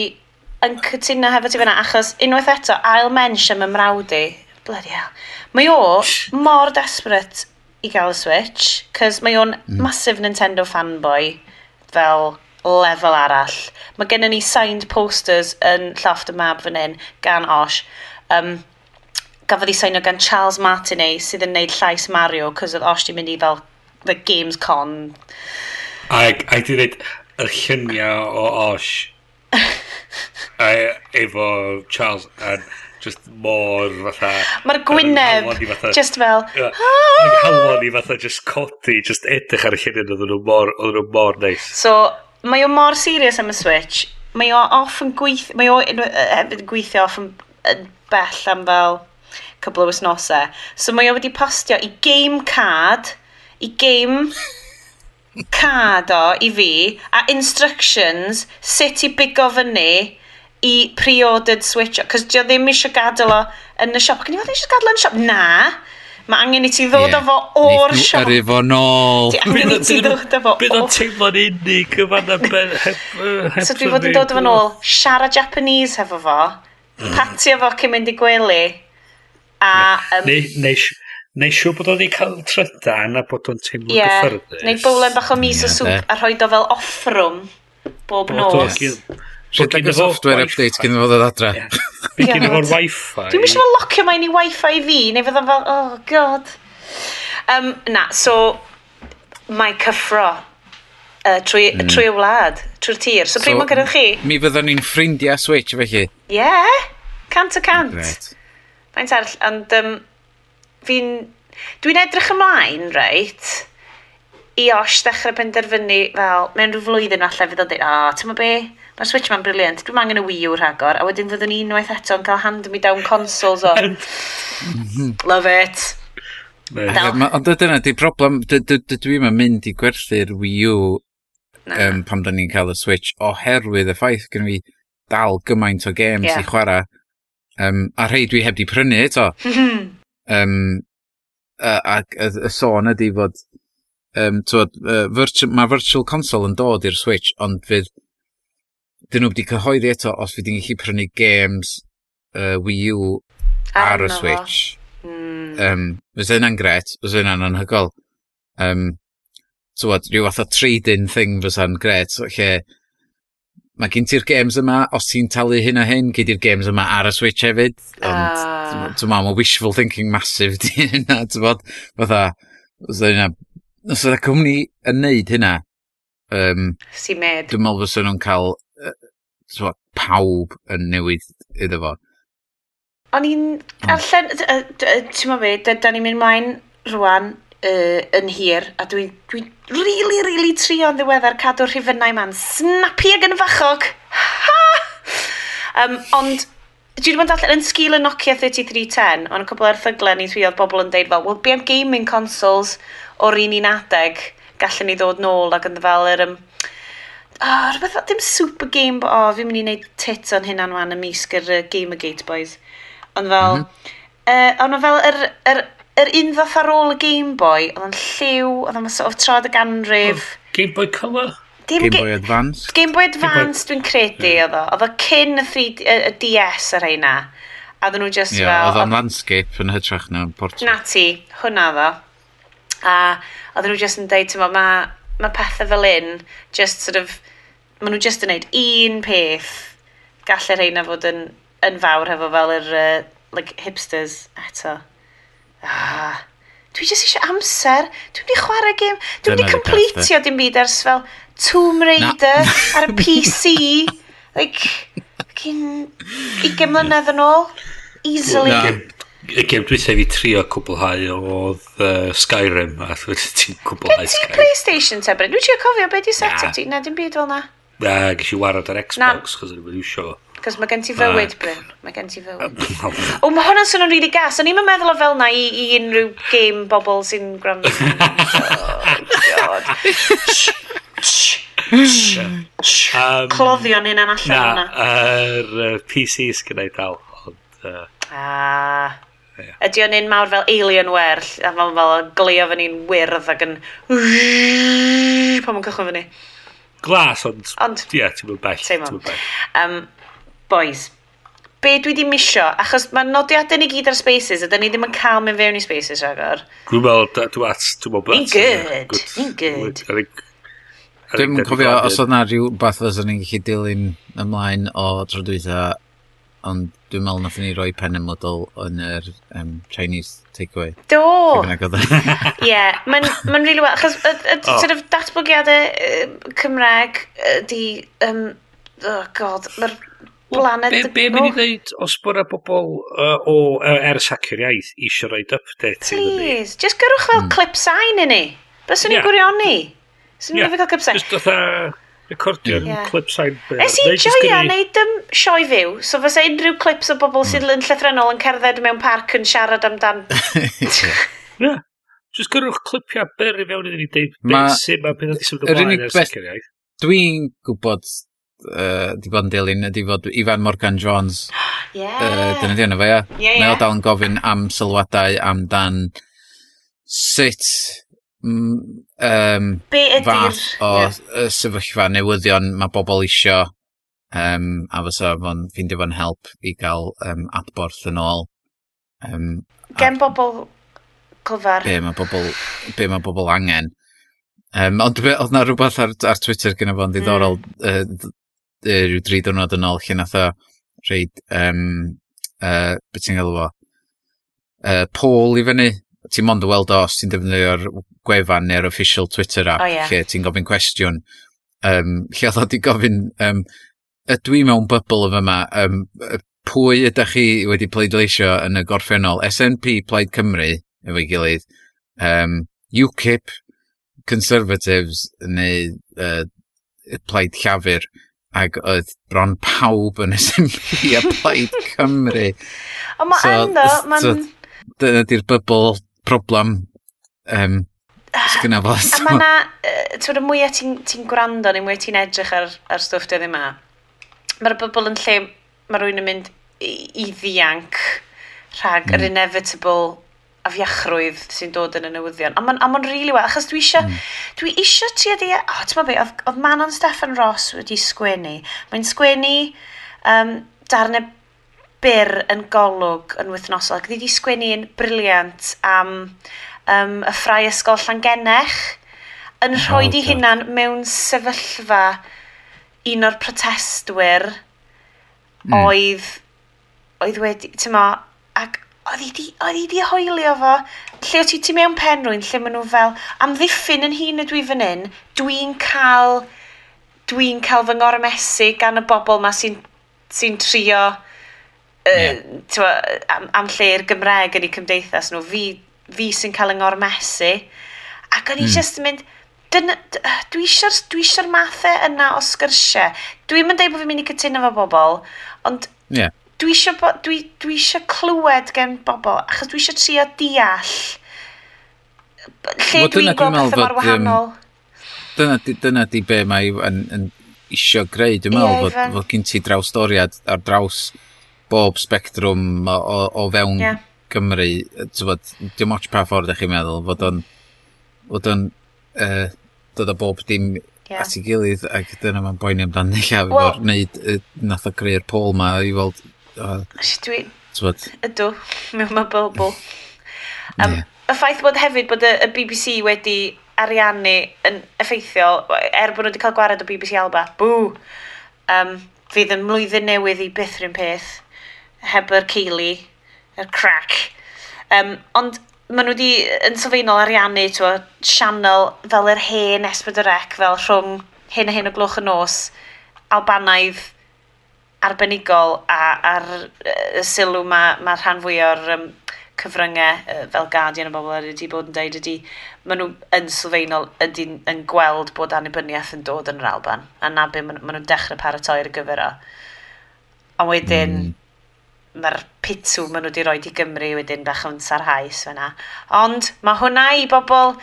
[SPEAKER 1] yn cytuno hefo ti fyna, achos unwaith eto, ail mensh am y mrawd i, bloody hell, mae o mor desperate i gael y Switch, cos mae o'n mm. massive Nintendo fanboy, fel lefel arall. Mae gennym ni signed posters yn llofft y mab fan hyn gan Osh Um, gafodd ei seinio gan Charles Martinet sydd yn neud llais Mario cos oedd os ti'n mynd i fel the Games Con.
[SPEAKER 2] A i di dweud yr lluniau o os a, efo Charles a just mor fatha
[SPEAKER 1] mae'r gwyneb
[SPEAKER 2] fatha,
[SPEAKER 1] just fel
[SPEAKER 2] yn halwon i fatha just ah! codi just edrych ar y lluniau oedd nhw mor oedd nhw mor neis.
[SPEAKER 1] So mae o mor serious am y Switch. Mae o off yn gweithio mae o hefyd gweithio off yn yn bell am fel cwbl o wisnosau. So mae o wedi postio i game card, i game card o i fi, a instructions sut i bigo fyny i pre-ordered Switch. Cos di o ddim eisiau gadael o yn y siop. Ac i fod eisiau gadael yn y siop? Na. Mae angen i ti ddod
[SPEAKER 3] yeah.
[SPEAKER 1] o fo o'r siop.
[SPEAKER 3] Ar efo nôl.
[SPEAKER 1] Ti angen i ti ddod o fo o'r...
[SPEAKER 2] Bydd o'n teimlo'n unig yma na ben...
[SPEAKER 1] So dwi fod yn dod o fo nôl. Siarad Japanese hefo fo patio fo cyn mynd i gwely. A... Um,
[SPEAKER 2] neu, neu, neu siw bod o'n ei cael trydan a bod o'n teimlo'n
[SPEAKER 1] yeah,
[SPEAKER 2] gyffyrddus.
[SPEAKER 1] Neu bowlen bach o mis
[SPEAKER 3] yeah, o
[SPEAKER 1] soup
[SPEAKER 3] yeah.
[SPEAKER 1] a rhoi do fel offrwm bob nos.
[SPEAKER 2] Sut gyda
[SPEAKER 3] software update gyda fod
[SPEAKER 2] oedd
[SPEAKER 1] adra.
[SPEAKER 2] gen i fo'r wifi.
[SPEAKER 1] Dwi'n mysio fel locio mae'n i wifi fi, neu fydda fel, oh god. Um, na, so, mae cyffro uh, trwy, mm. trwy y wlad, trwy'r tir. So,
[SPEAKER 3] so pryd
[SPEAKER 1] mae'n gyda chi?
[SPEAKER 3] Mi fyddwn ni'n ffrindiau Switch felly.
[SPEAKER 1] Ie, yeah, cant o cant. Faint arall, ond um, fi'n... Dwi'n edrych ymlaen, reit, i os dechrau penderfynu fel, mewn rhyw flwyddyn allai fydd o'n dweud, o, oh, ti'n be, mae'r Switch ma'n briliant, dwi'n angen y Wii U rhagor, a wedyn fyddwn ni unwaith eto yn cael hand-me-down consoles o. Mm-hmm. Love it.
[SPEAKER 3] Ond dyna di problem, dwi'n mynd i gwerthu'r Wii U
[SPEAKER 1] Na.
[SPEAKER 3] um, pam da ni'n cael y Switch, oherwydd y ffaith gen fi dal gymaint o games
[SPEAKER 1] yeah.
[SPEAKER 3] i chwarae. Um, a rhai dwi heb di prynu eto. um, ac y, y sôn ydy fod um, twod, uh, virtual, mae Virtual Console yn dod i'r Switch, ond fydd dyn nhw wedi cyhoeddi eto os fydd yn gallu prynu games uh, Wii U ar y Switch.
[SPEAKER 1] Mm.
[SPEAKER 3] Um, fydd hynna'n gret, fydd hynna'n anhygol. Um, tywod, rhyw fath o trading thing fysa'n gret, lle mae gen ti'r games yma, os ti'n talu hyn a hyn, gei di'r games yma ar y Switch hefyd, ond
[SPEAKER 1] ah.
[SPEAKER 3] ti'n meddwl, mae wishful thinking massive di hynna, ti'n bod, fatha, os yna, os yna cwmni yn neud hynna, um,
[SPEAKER 1] si med.
[SPEAKER 3] Dwi'n meddwl fysa nhw'n cael, uh, pawb yn newid iddo fo.
[SPEAKER 1] O'n i'n, allan, ti'n meddwl be, da ni'n mynd mlaen rwan, uh, yn hir, a dwi'n dwi really, really trio'n ddiweddar cadw rhifynnau ma'n snappy ag yn fachog. um, ond dwi wedi bod yn darllen yn sgil y Nokia 3310, ond y cwbl o'r ffyglen ni dwi oedd bobl yn deud fel, well, be am gaming consoles o'r un un adeg gallen ni ddod nôl ac yn fel yr... Um, oh, rhywbeth fel, dim super game, o, oh, fi'n mynd i wneud tit o'n hynna'n wan y misg yr uh, Gamergate boys. Ond fel, mm -hmm. uh, ond fel yr, yr yr un fath ar ôl y Game Boy, oedd o'n lliw, oedd o'n sort of trod y ganrif.
[SPEAKER 2] Oh, Game Boy Color?
[SPEAKER 1] Dim
[SPEAKER 3] Game Boy Advance?
[SPEAKER 1] Game Boy Advance dwi'n credu oedd o. Oedd o cyn y, 3, y, y DS ar heina. A oedden nhw just
[SPEAKER 3] yeah,
[SPEAKER 1] fel...
[SPEAKER 3] Oedd o'n landscape yn hytrach na portrait.
[SPEAKER 1] Na ti, hwnna ddo. A oedden nhw just yn deud, ti'n mae ma pethau fel un, just sort of, maen nhw just yn neud un peth. Gallai rheina fod yn, yn fawr hefo fel yr uh, like hipsters eto ah, dwi jyst eisiau amser, dwi wedi chwarae gym. dwi wedi completio dim byd ers fel Tomb Raider Na. ar y PC, like, cyn 20 mlynedd yn ôl, easily.
[SPEAKER 2] Y gêm dwi'n sef i trio cwblhau oedd uh, Skyrim, a wedi ti'n cwblhau Skyrim.
[SPEAKER 1] Gen ti PlayStation te, Bryn? Dwi'n trio cofio beth i set up ti, na dim byd fel na.
[SPEAKER 2] Na, gysi warad ar Xbox, chos o'n i'n iwsio.
[SPEAKER 1] Cos mae gen ti fywyd, Bryn. Mae gen ti fywyd.
[SPEAKER 2] Oh,
[SPEAKER 1] o, mae hwnna'n swnio'n rili really gas. O'n i'n meddwl o fel na i, i unrhyw game bobl sy'n gwrando. oh, God.
[SPEAKER 2] um,
[SPEAKER 1] Cloddion un yn allan
[SPEAKER 2] na, yr uh, PCs gyda i dal. Ond, uh,
[SPEAKER 1] ah.
[SPEAKER 2] Yeah.
[SPEAKER 1] Ydy o'n un mawr fel Alienware, a fel, fel gleo fan ni'n wyrdd ac yn... pan mae'n cychwyn fan i.
[SPEAKER 2] Glas, ond...
[SPEAKER 1] Ond...
[SPEAKER 2] Ie, yeah, ti'n mynd bell. Ti'n mynd bell.
[SPEAKER 1] Um, boys, be dwi di misio, achos mae nodiadau ni gyd ar spaces, a da ni ddim yn cael mynd fewn i spaces rhagor.
[SPEAKER 2] Dwi'n meddwl, dwi'n at, dwi'n meddwl bat.
[SPEAKER 1] Ni'n good, ni'n good.
[SPEAKER 3] Dwi'n cofio os oedd na rhyw bath fyddwn ni'n gallu dilyn ymlaen o trodwytha, ond dwi'n meddwl nath ni roi pen ymwydol yn yr um, Chinese takeaway.
[SPEAKER 1] Do!
[SPEAKER 3] E.
[SPEAKER 1] Ie, mae'n rili wel, achos y, y,
[SPEAKER 2] oh.
[SPEAKER 1] sort of datblygiadau Cymraeg di, um, oh god, mae'r Blaned
[SPEAKER 2] be, be mynd i ddeud os bod y bobl uh, o uh, er hacio'r iaith eisiau rhoi update i ni?
[SPEAKER 1] Please, just gyrwch fel mm. clip sign i ni. Byswn yeah.
[SPEAKER 2] i'n
[SPEAKER 1] gwirioni. Byswn
[SPEAKER 2] i'n
[SPEAKER 1] yeah. clip sign.
[SPEAKER 2] Just dotha recordio,
[SPEAKER 1] yeah.
[SPEAKER 2] clip sign.
[SPEAKER 1] Nes i
[SPEAKER 2] joia
[SPEAKER 1] neud ym sioe fyw, so fysa unrhyw clips o bobl mm. sydd hmm. yn llythrenol yn cerdded mewn parc yn siarad amdan.
[SPEAKER 2] yeah. Just gyrwch clipiau byr i fewn iddyn ni, deud beth sy'n ma peth oedd i
[SPEAKER 3] symud
[SPEAKER 2] ymlaen
[SPEAKER 3] ers
[SPEAKER 2] hacio'r iaith.
[SPEAKER 3] Dwi'n gwybod uh, di bod yn dilyn ydi fod Ifan Morgan Jones
[SPEAKER 1] yeah.
[SPEAKER 3] uh, dyna di hwnna fe ia
[SPEAKER 1] yeah, yeah.
[SPEAKER 3] mae o dal yn gofyn am sylwadau amdan sut mm, um,
[SPEAKER 1] be
[SPEAKER 3] fath o yeah. sefyllfa newyddion mae bobl isio um, a fysa fo'n ffeindio fo'n help i gael um, adborth yn ôl um,
[SPEAKER 1] gen bobl cyfar
[SPEAKER 3] be mae bobl, be mae bobl angen Um, ond oedd na rhywbeth ar, ar Twitter gyda fo'n ddiddorol mm. uh, rhyw dri diwrnod yn ôl lle nath o reid, um, uh, beth ti'n gael fo, uh, poll i fyny. Ti'n mond o weld os ti'n defnyddio'r gwefan neu'r official Twitter app
[SPEAKER 1] oh, yeah.
[SPEAKER 3] lle ti'n gofyn cwestiwn. Um, lle oedd o di gofyn, um, ydw i mewn bubble of yma, um, pwy ydych chi wedi pleidleisio yn y gorffennol? SNP Plaid Cymru, efo'i gilydd, um, UKIP, Conservatives neu uh, Plaid Llafur ac oedd bron pawb yn SNP a Plaid Cymru.
[SPEAKER 1] Ond mae
[SPEAKER 3] so,
[SPEAKER 1] ando, mae'n...
[SPEAKER 3] So, dyna di'r bybl problem um, sgynna fo.
[SPEAKER 1] A mae na, uh, y mwyaf ti'n ti gwrando neu mwyaf ti'n edrych ar, ar stwff dydw yma, mae'r bybl yn lle mae rhywun yn mynd i, i ddianc rhag
[SPEAKER 3] mm.
[SPEAKER 1] yr hmm. inevitable afiachrwydd sy'n dod yn y newyddion. A mae'n ma rili really well, achos dwi eisiau, mm. dwi eisiau ti ydi, o, oh, ti'n be, oedd, oedd Manon Steffan Ross wedi sgwennu. Mae'n sgwennu um, darnau byr yn golwg yn wythnosol, ac wedi sgwennu yn briliant am um, y ffrau ysgol Llangennech, yn oh, rhoi di hunan mewn sefyllfa un o'r protestwyr mm. oedd, oedd wedi, ti'n ac oedd hi di, oedd hi di hoelio fo. Lle wyt ti, ti mewn pen rwy'n, lle maen nhw fel, amddiffyn yn hun ydw i fan hyn, dwi'n cael, dwi'n cael fy ngormesu gan y bobl ma sy'n sy trio uh, yeah. twa, am, am lle'r Gymreg yn eu cymdeithas nhw. Fi, fi sy'n cael yng ngormesu. Ac o'n i mm. just yn mynd, dyna, dwi eisiau'r dwi eisiau mathau yna o sgyrsiau. Dwi'n mynd dweud bod fi'n mynd i cytuno fo bobl, ond yeah dwi eisiau, dwi, dwi eisiau clywed gen bobl, achos dwi eisiau trio deall lle dwi'n gweld pethau mor wahanol.
[SPEAKER 3] Dyna, dyna di be mae yn, yn eisiau greu, dwi'n meddwl, yeah, fod, fod gen ti drawstoriad ar draws bob spectrwm o, o, o fewn yeah. Cymru. Tywod, dim otch pa ffordd ych chi'n meddwl, fod o'n, fod o'n, uh, dod o bob dim yeah. at ei gilydd, ac dyna mae'n boeni amdano ni llaf, well, efo'r uh, nath o greu'r pôl ma, i weld
[SPEAKER 1] Dwi... Ydw, mewn mae bobl. Um, y ffaith bod hefyd bod y, y BBC wedi ariannu yn effeithiol, er bod nhw wedi cael gwared o BBC Alba, bw! Um, fydd yn mlwyddyn newydd i byth rhywun peth, heb yr ceili, yr crack. Um, ond maen nhw wedi yn sylfaenol ariannu twa, sianel fel yr hen esbyd y rec, fel rhwng hyn a hyn o gloch y nos, Albanaidd, arbenigol a, ar y sylw mae ma rhan fwy o'r um, cyfryngau fel Guardian y bobl wedi bod yn dweud ydy maen nhw yn sylfaenol ydy yn gweld bod annibyniaeth yn dod yn yr Alban a na be maen nhw'n dechrau paratoi ar y gyfer o. A wedyn mm. mae'r pitw maen nhw wedi rhoi i Gymru wedyn bach yn sarhaus fyna. Ond mae hwnna i bobl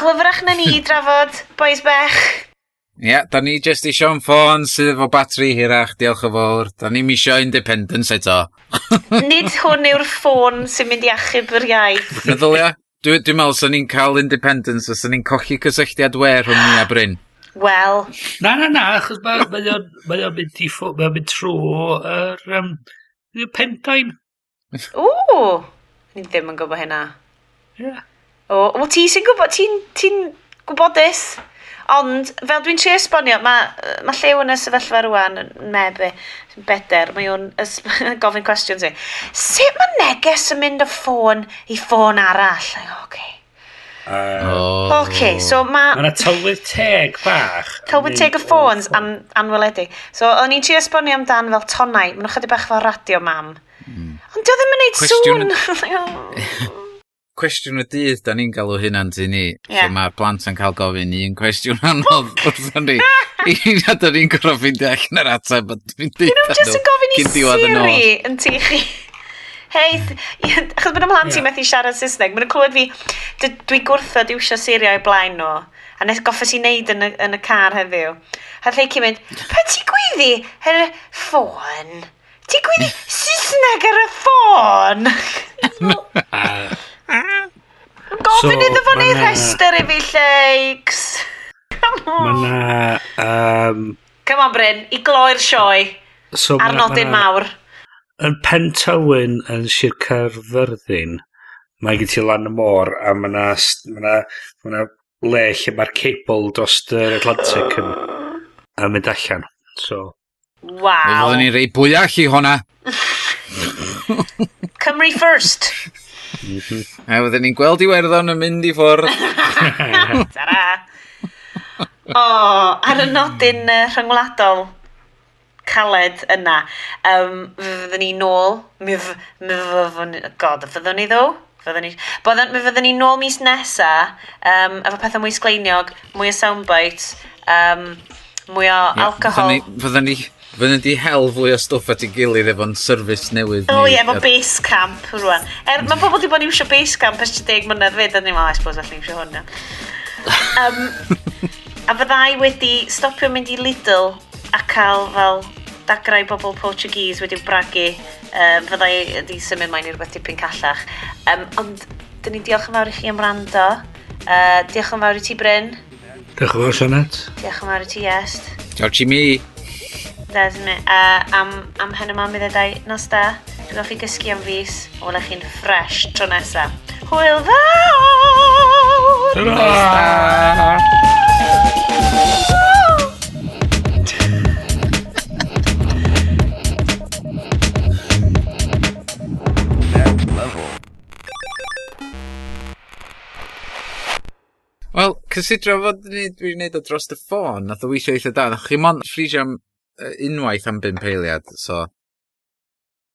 [SPEAKER 1] clyfrach na ni drafod, boys bech.
[SPEAKER 3] Ie, yeah, da ni jyst eisiau yn ffôn sydd efo batri hirach, diolch yn fawr. Da ni'n misio independence eto.
[SPEAKER 1] Nid hwn yw'r ffôn sy'n mynd i achub yr iaith.
[SPEAKER 3] Meddylia, dwi'n dwi meddwl sy'n ni'n cael independence os sy'n ni'n cochi cysylltiad wer rhwng ni a Bryn.
[SPEAKER 1] Wel.
[SPEAKER 2] Na, na, na, achos mae o'n mynd i ffôn, mae o'n mynd trwy yr um, pentain.
[SPEAKER 1] O, ni ddim yn gwybod hynna. Ie. Yeah. O, o ti sy'n gwybod, ti'n ti gwybodus? Ti Ond, fel dwi'n trio esbonio, mae ma llew yn y sefyllfa rwan, mebu, beder, mae o'n gofyn cwestiwn ti. Sut mae neges yn mynd o ffôn i ffôn arall? Oce. Okay. Uh, oh. okay, so mae...
[SPEAKER 2] Mae yna tylwydd teg bach.
[SPEAKER 1] Tylwydd teg y ffôns an, anweledig. So, o'n i'n trio esbonio amdan fel tonau. Mae'n chydig bach fel radio mam. Mm. Ond di ddim yn gwneud sŵn. Oh.
[SPEAKER 3] cwestiwn y dydd, da ni'n galw hynna'n tu ni. Yeah. So mae'r plant yn cael gofyn un cwestiwn anodd oh, wrthon ni. I na da ni'n gorfod ffeindio allan yr ateb, a dwi'n
[SPEAKER 1] dweud nhw. jyst yn gofyn i Siri yn tu chi. Hei, achos bod ymlaen yeah. ti methu siarad Saesneg, mae'n clywed fi, dwi gwrthod iwsio Siri o'i blaen nhw, a nes goffes i wneud yn y, yn y car heddiw. A lle ci'n mynd, pa ti gwyddi yr ffôn? Ti gwyddi Saesneg ar y ffôn? so, fe nid efo ni rhester i fi lleigs. Come on. Mae Um, Come on, Bryn, i gloi'r sioe. So, ar nodyn mawr.
[SPEAKER 2] Yn Pentywyn yn Sir Caerfyrddin, mae gen ti lan y môr a mae yna ma ma le lle mae'r cable dros yr Atlantic yn, yn mynd allan. So.
[SPEAKER 1] Wow.
[SPEAKER 3] Fe fydden ni'n rei bwyach i hwnna.
[SPEAKER 1] Cymru first.
[SPEAKER 3] Mm -hmm. A wedyn ni'n gweld Iwerddon yn mynd i ffwrdd.
[SPEAKER 1] Tara! O, oh, ar y nodyn uh, rhyngwladol caled yna, um, fyddwn ni nôl, mi fyddwn ni, god, fyddwn ni ddo? Fyddwn ni, bydden, mi fyddwn ni nôl mis nesa, um, efo pethau mwy sgleiniog, mwy o soundbites, um, mwy o yeah, alcohol.
[SPEAKER 3] Fyddwn ni, fyddwn ni, Fy'n di hel fwy o stwff at ei gilydd efo'n service newydd.
[SPEAKER 1] O oh, ie, efo base camp rwan. Er, mae pobl wedi bod yn base camp ys 10 mlynedd fyd, a ni'n meddwl, I suppose, allan iwsio hwnna. Um, a fydda i wedi stopio mynd i Lidl a cael fel dagrau bobl Portuguese wedi bragu. Um, fydda i wedi symud mae'n i rhywbeth dipyn callach. Um, ond, dyn ni diolch yn fawr i chi am rando. Uh, diolch yn fawr i ti, Bryn.
[SPEAKER 2] Diolch yn fawr, Sionet.
[SPEAKER 1] Diolch yn fawr i ti, Est.
[SPEAKER 3] Diolch
[SPEAKER 1] i mi. Desmond, uh, am, am hyn yma mi ddedau nos da. Dwi'n goffi gysgu am fus, o wna chi'n ffres tro nesa. Hwyl fawr!
[SPEAKER 2] Ta-ra!
[SPEAKER 3] Wel, cysidro fod ni, dwi'n gwneud o dros y ffôn, nath o weithio eitha da, nath chi mon ffrisio am unwaith am bump eiliad, so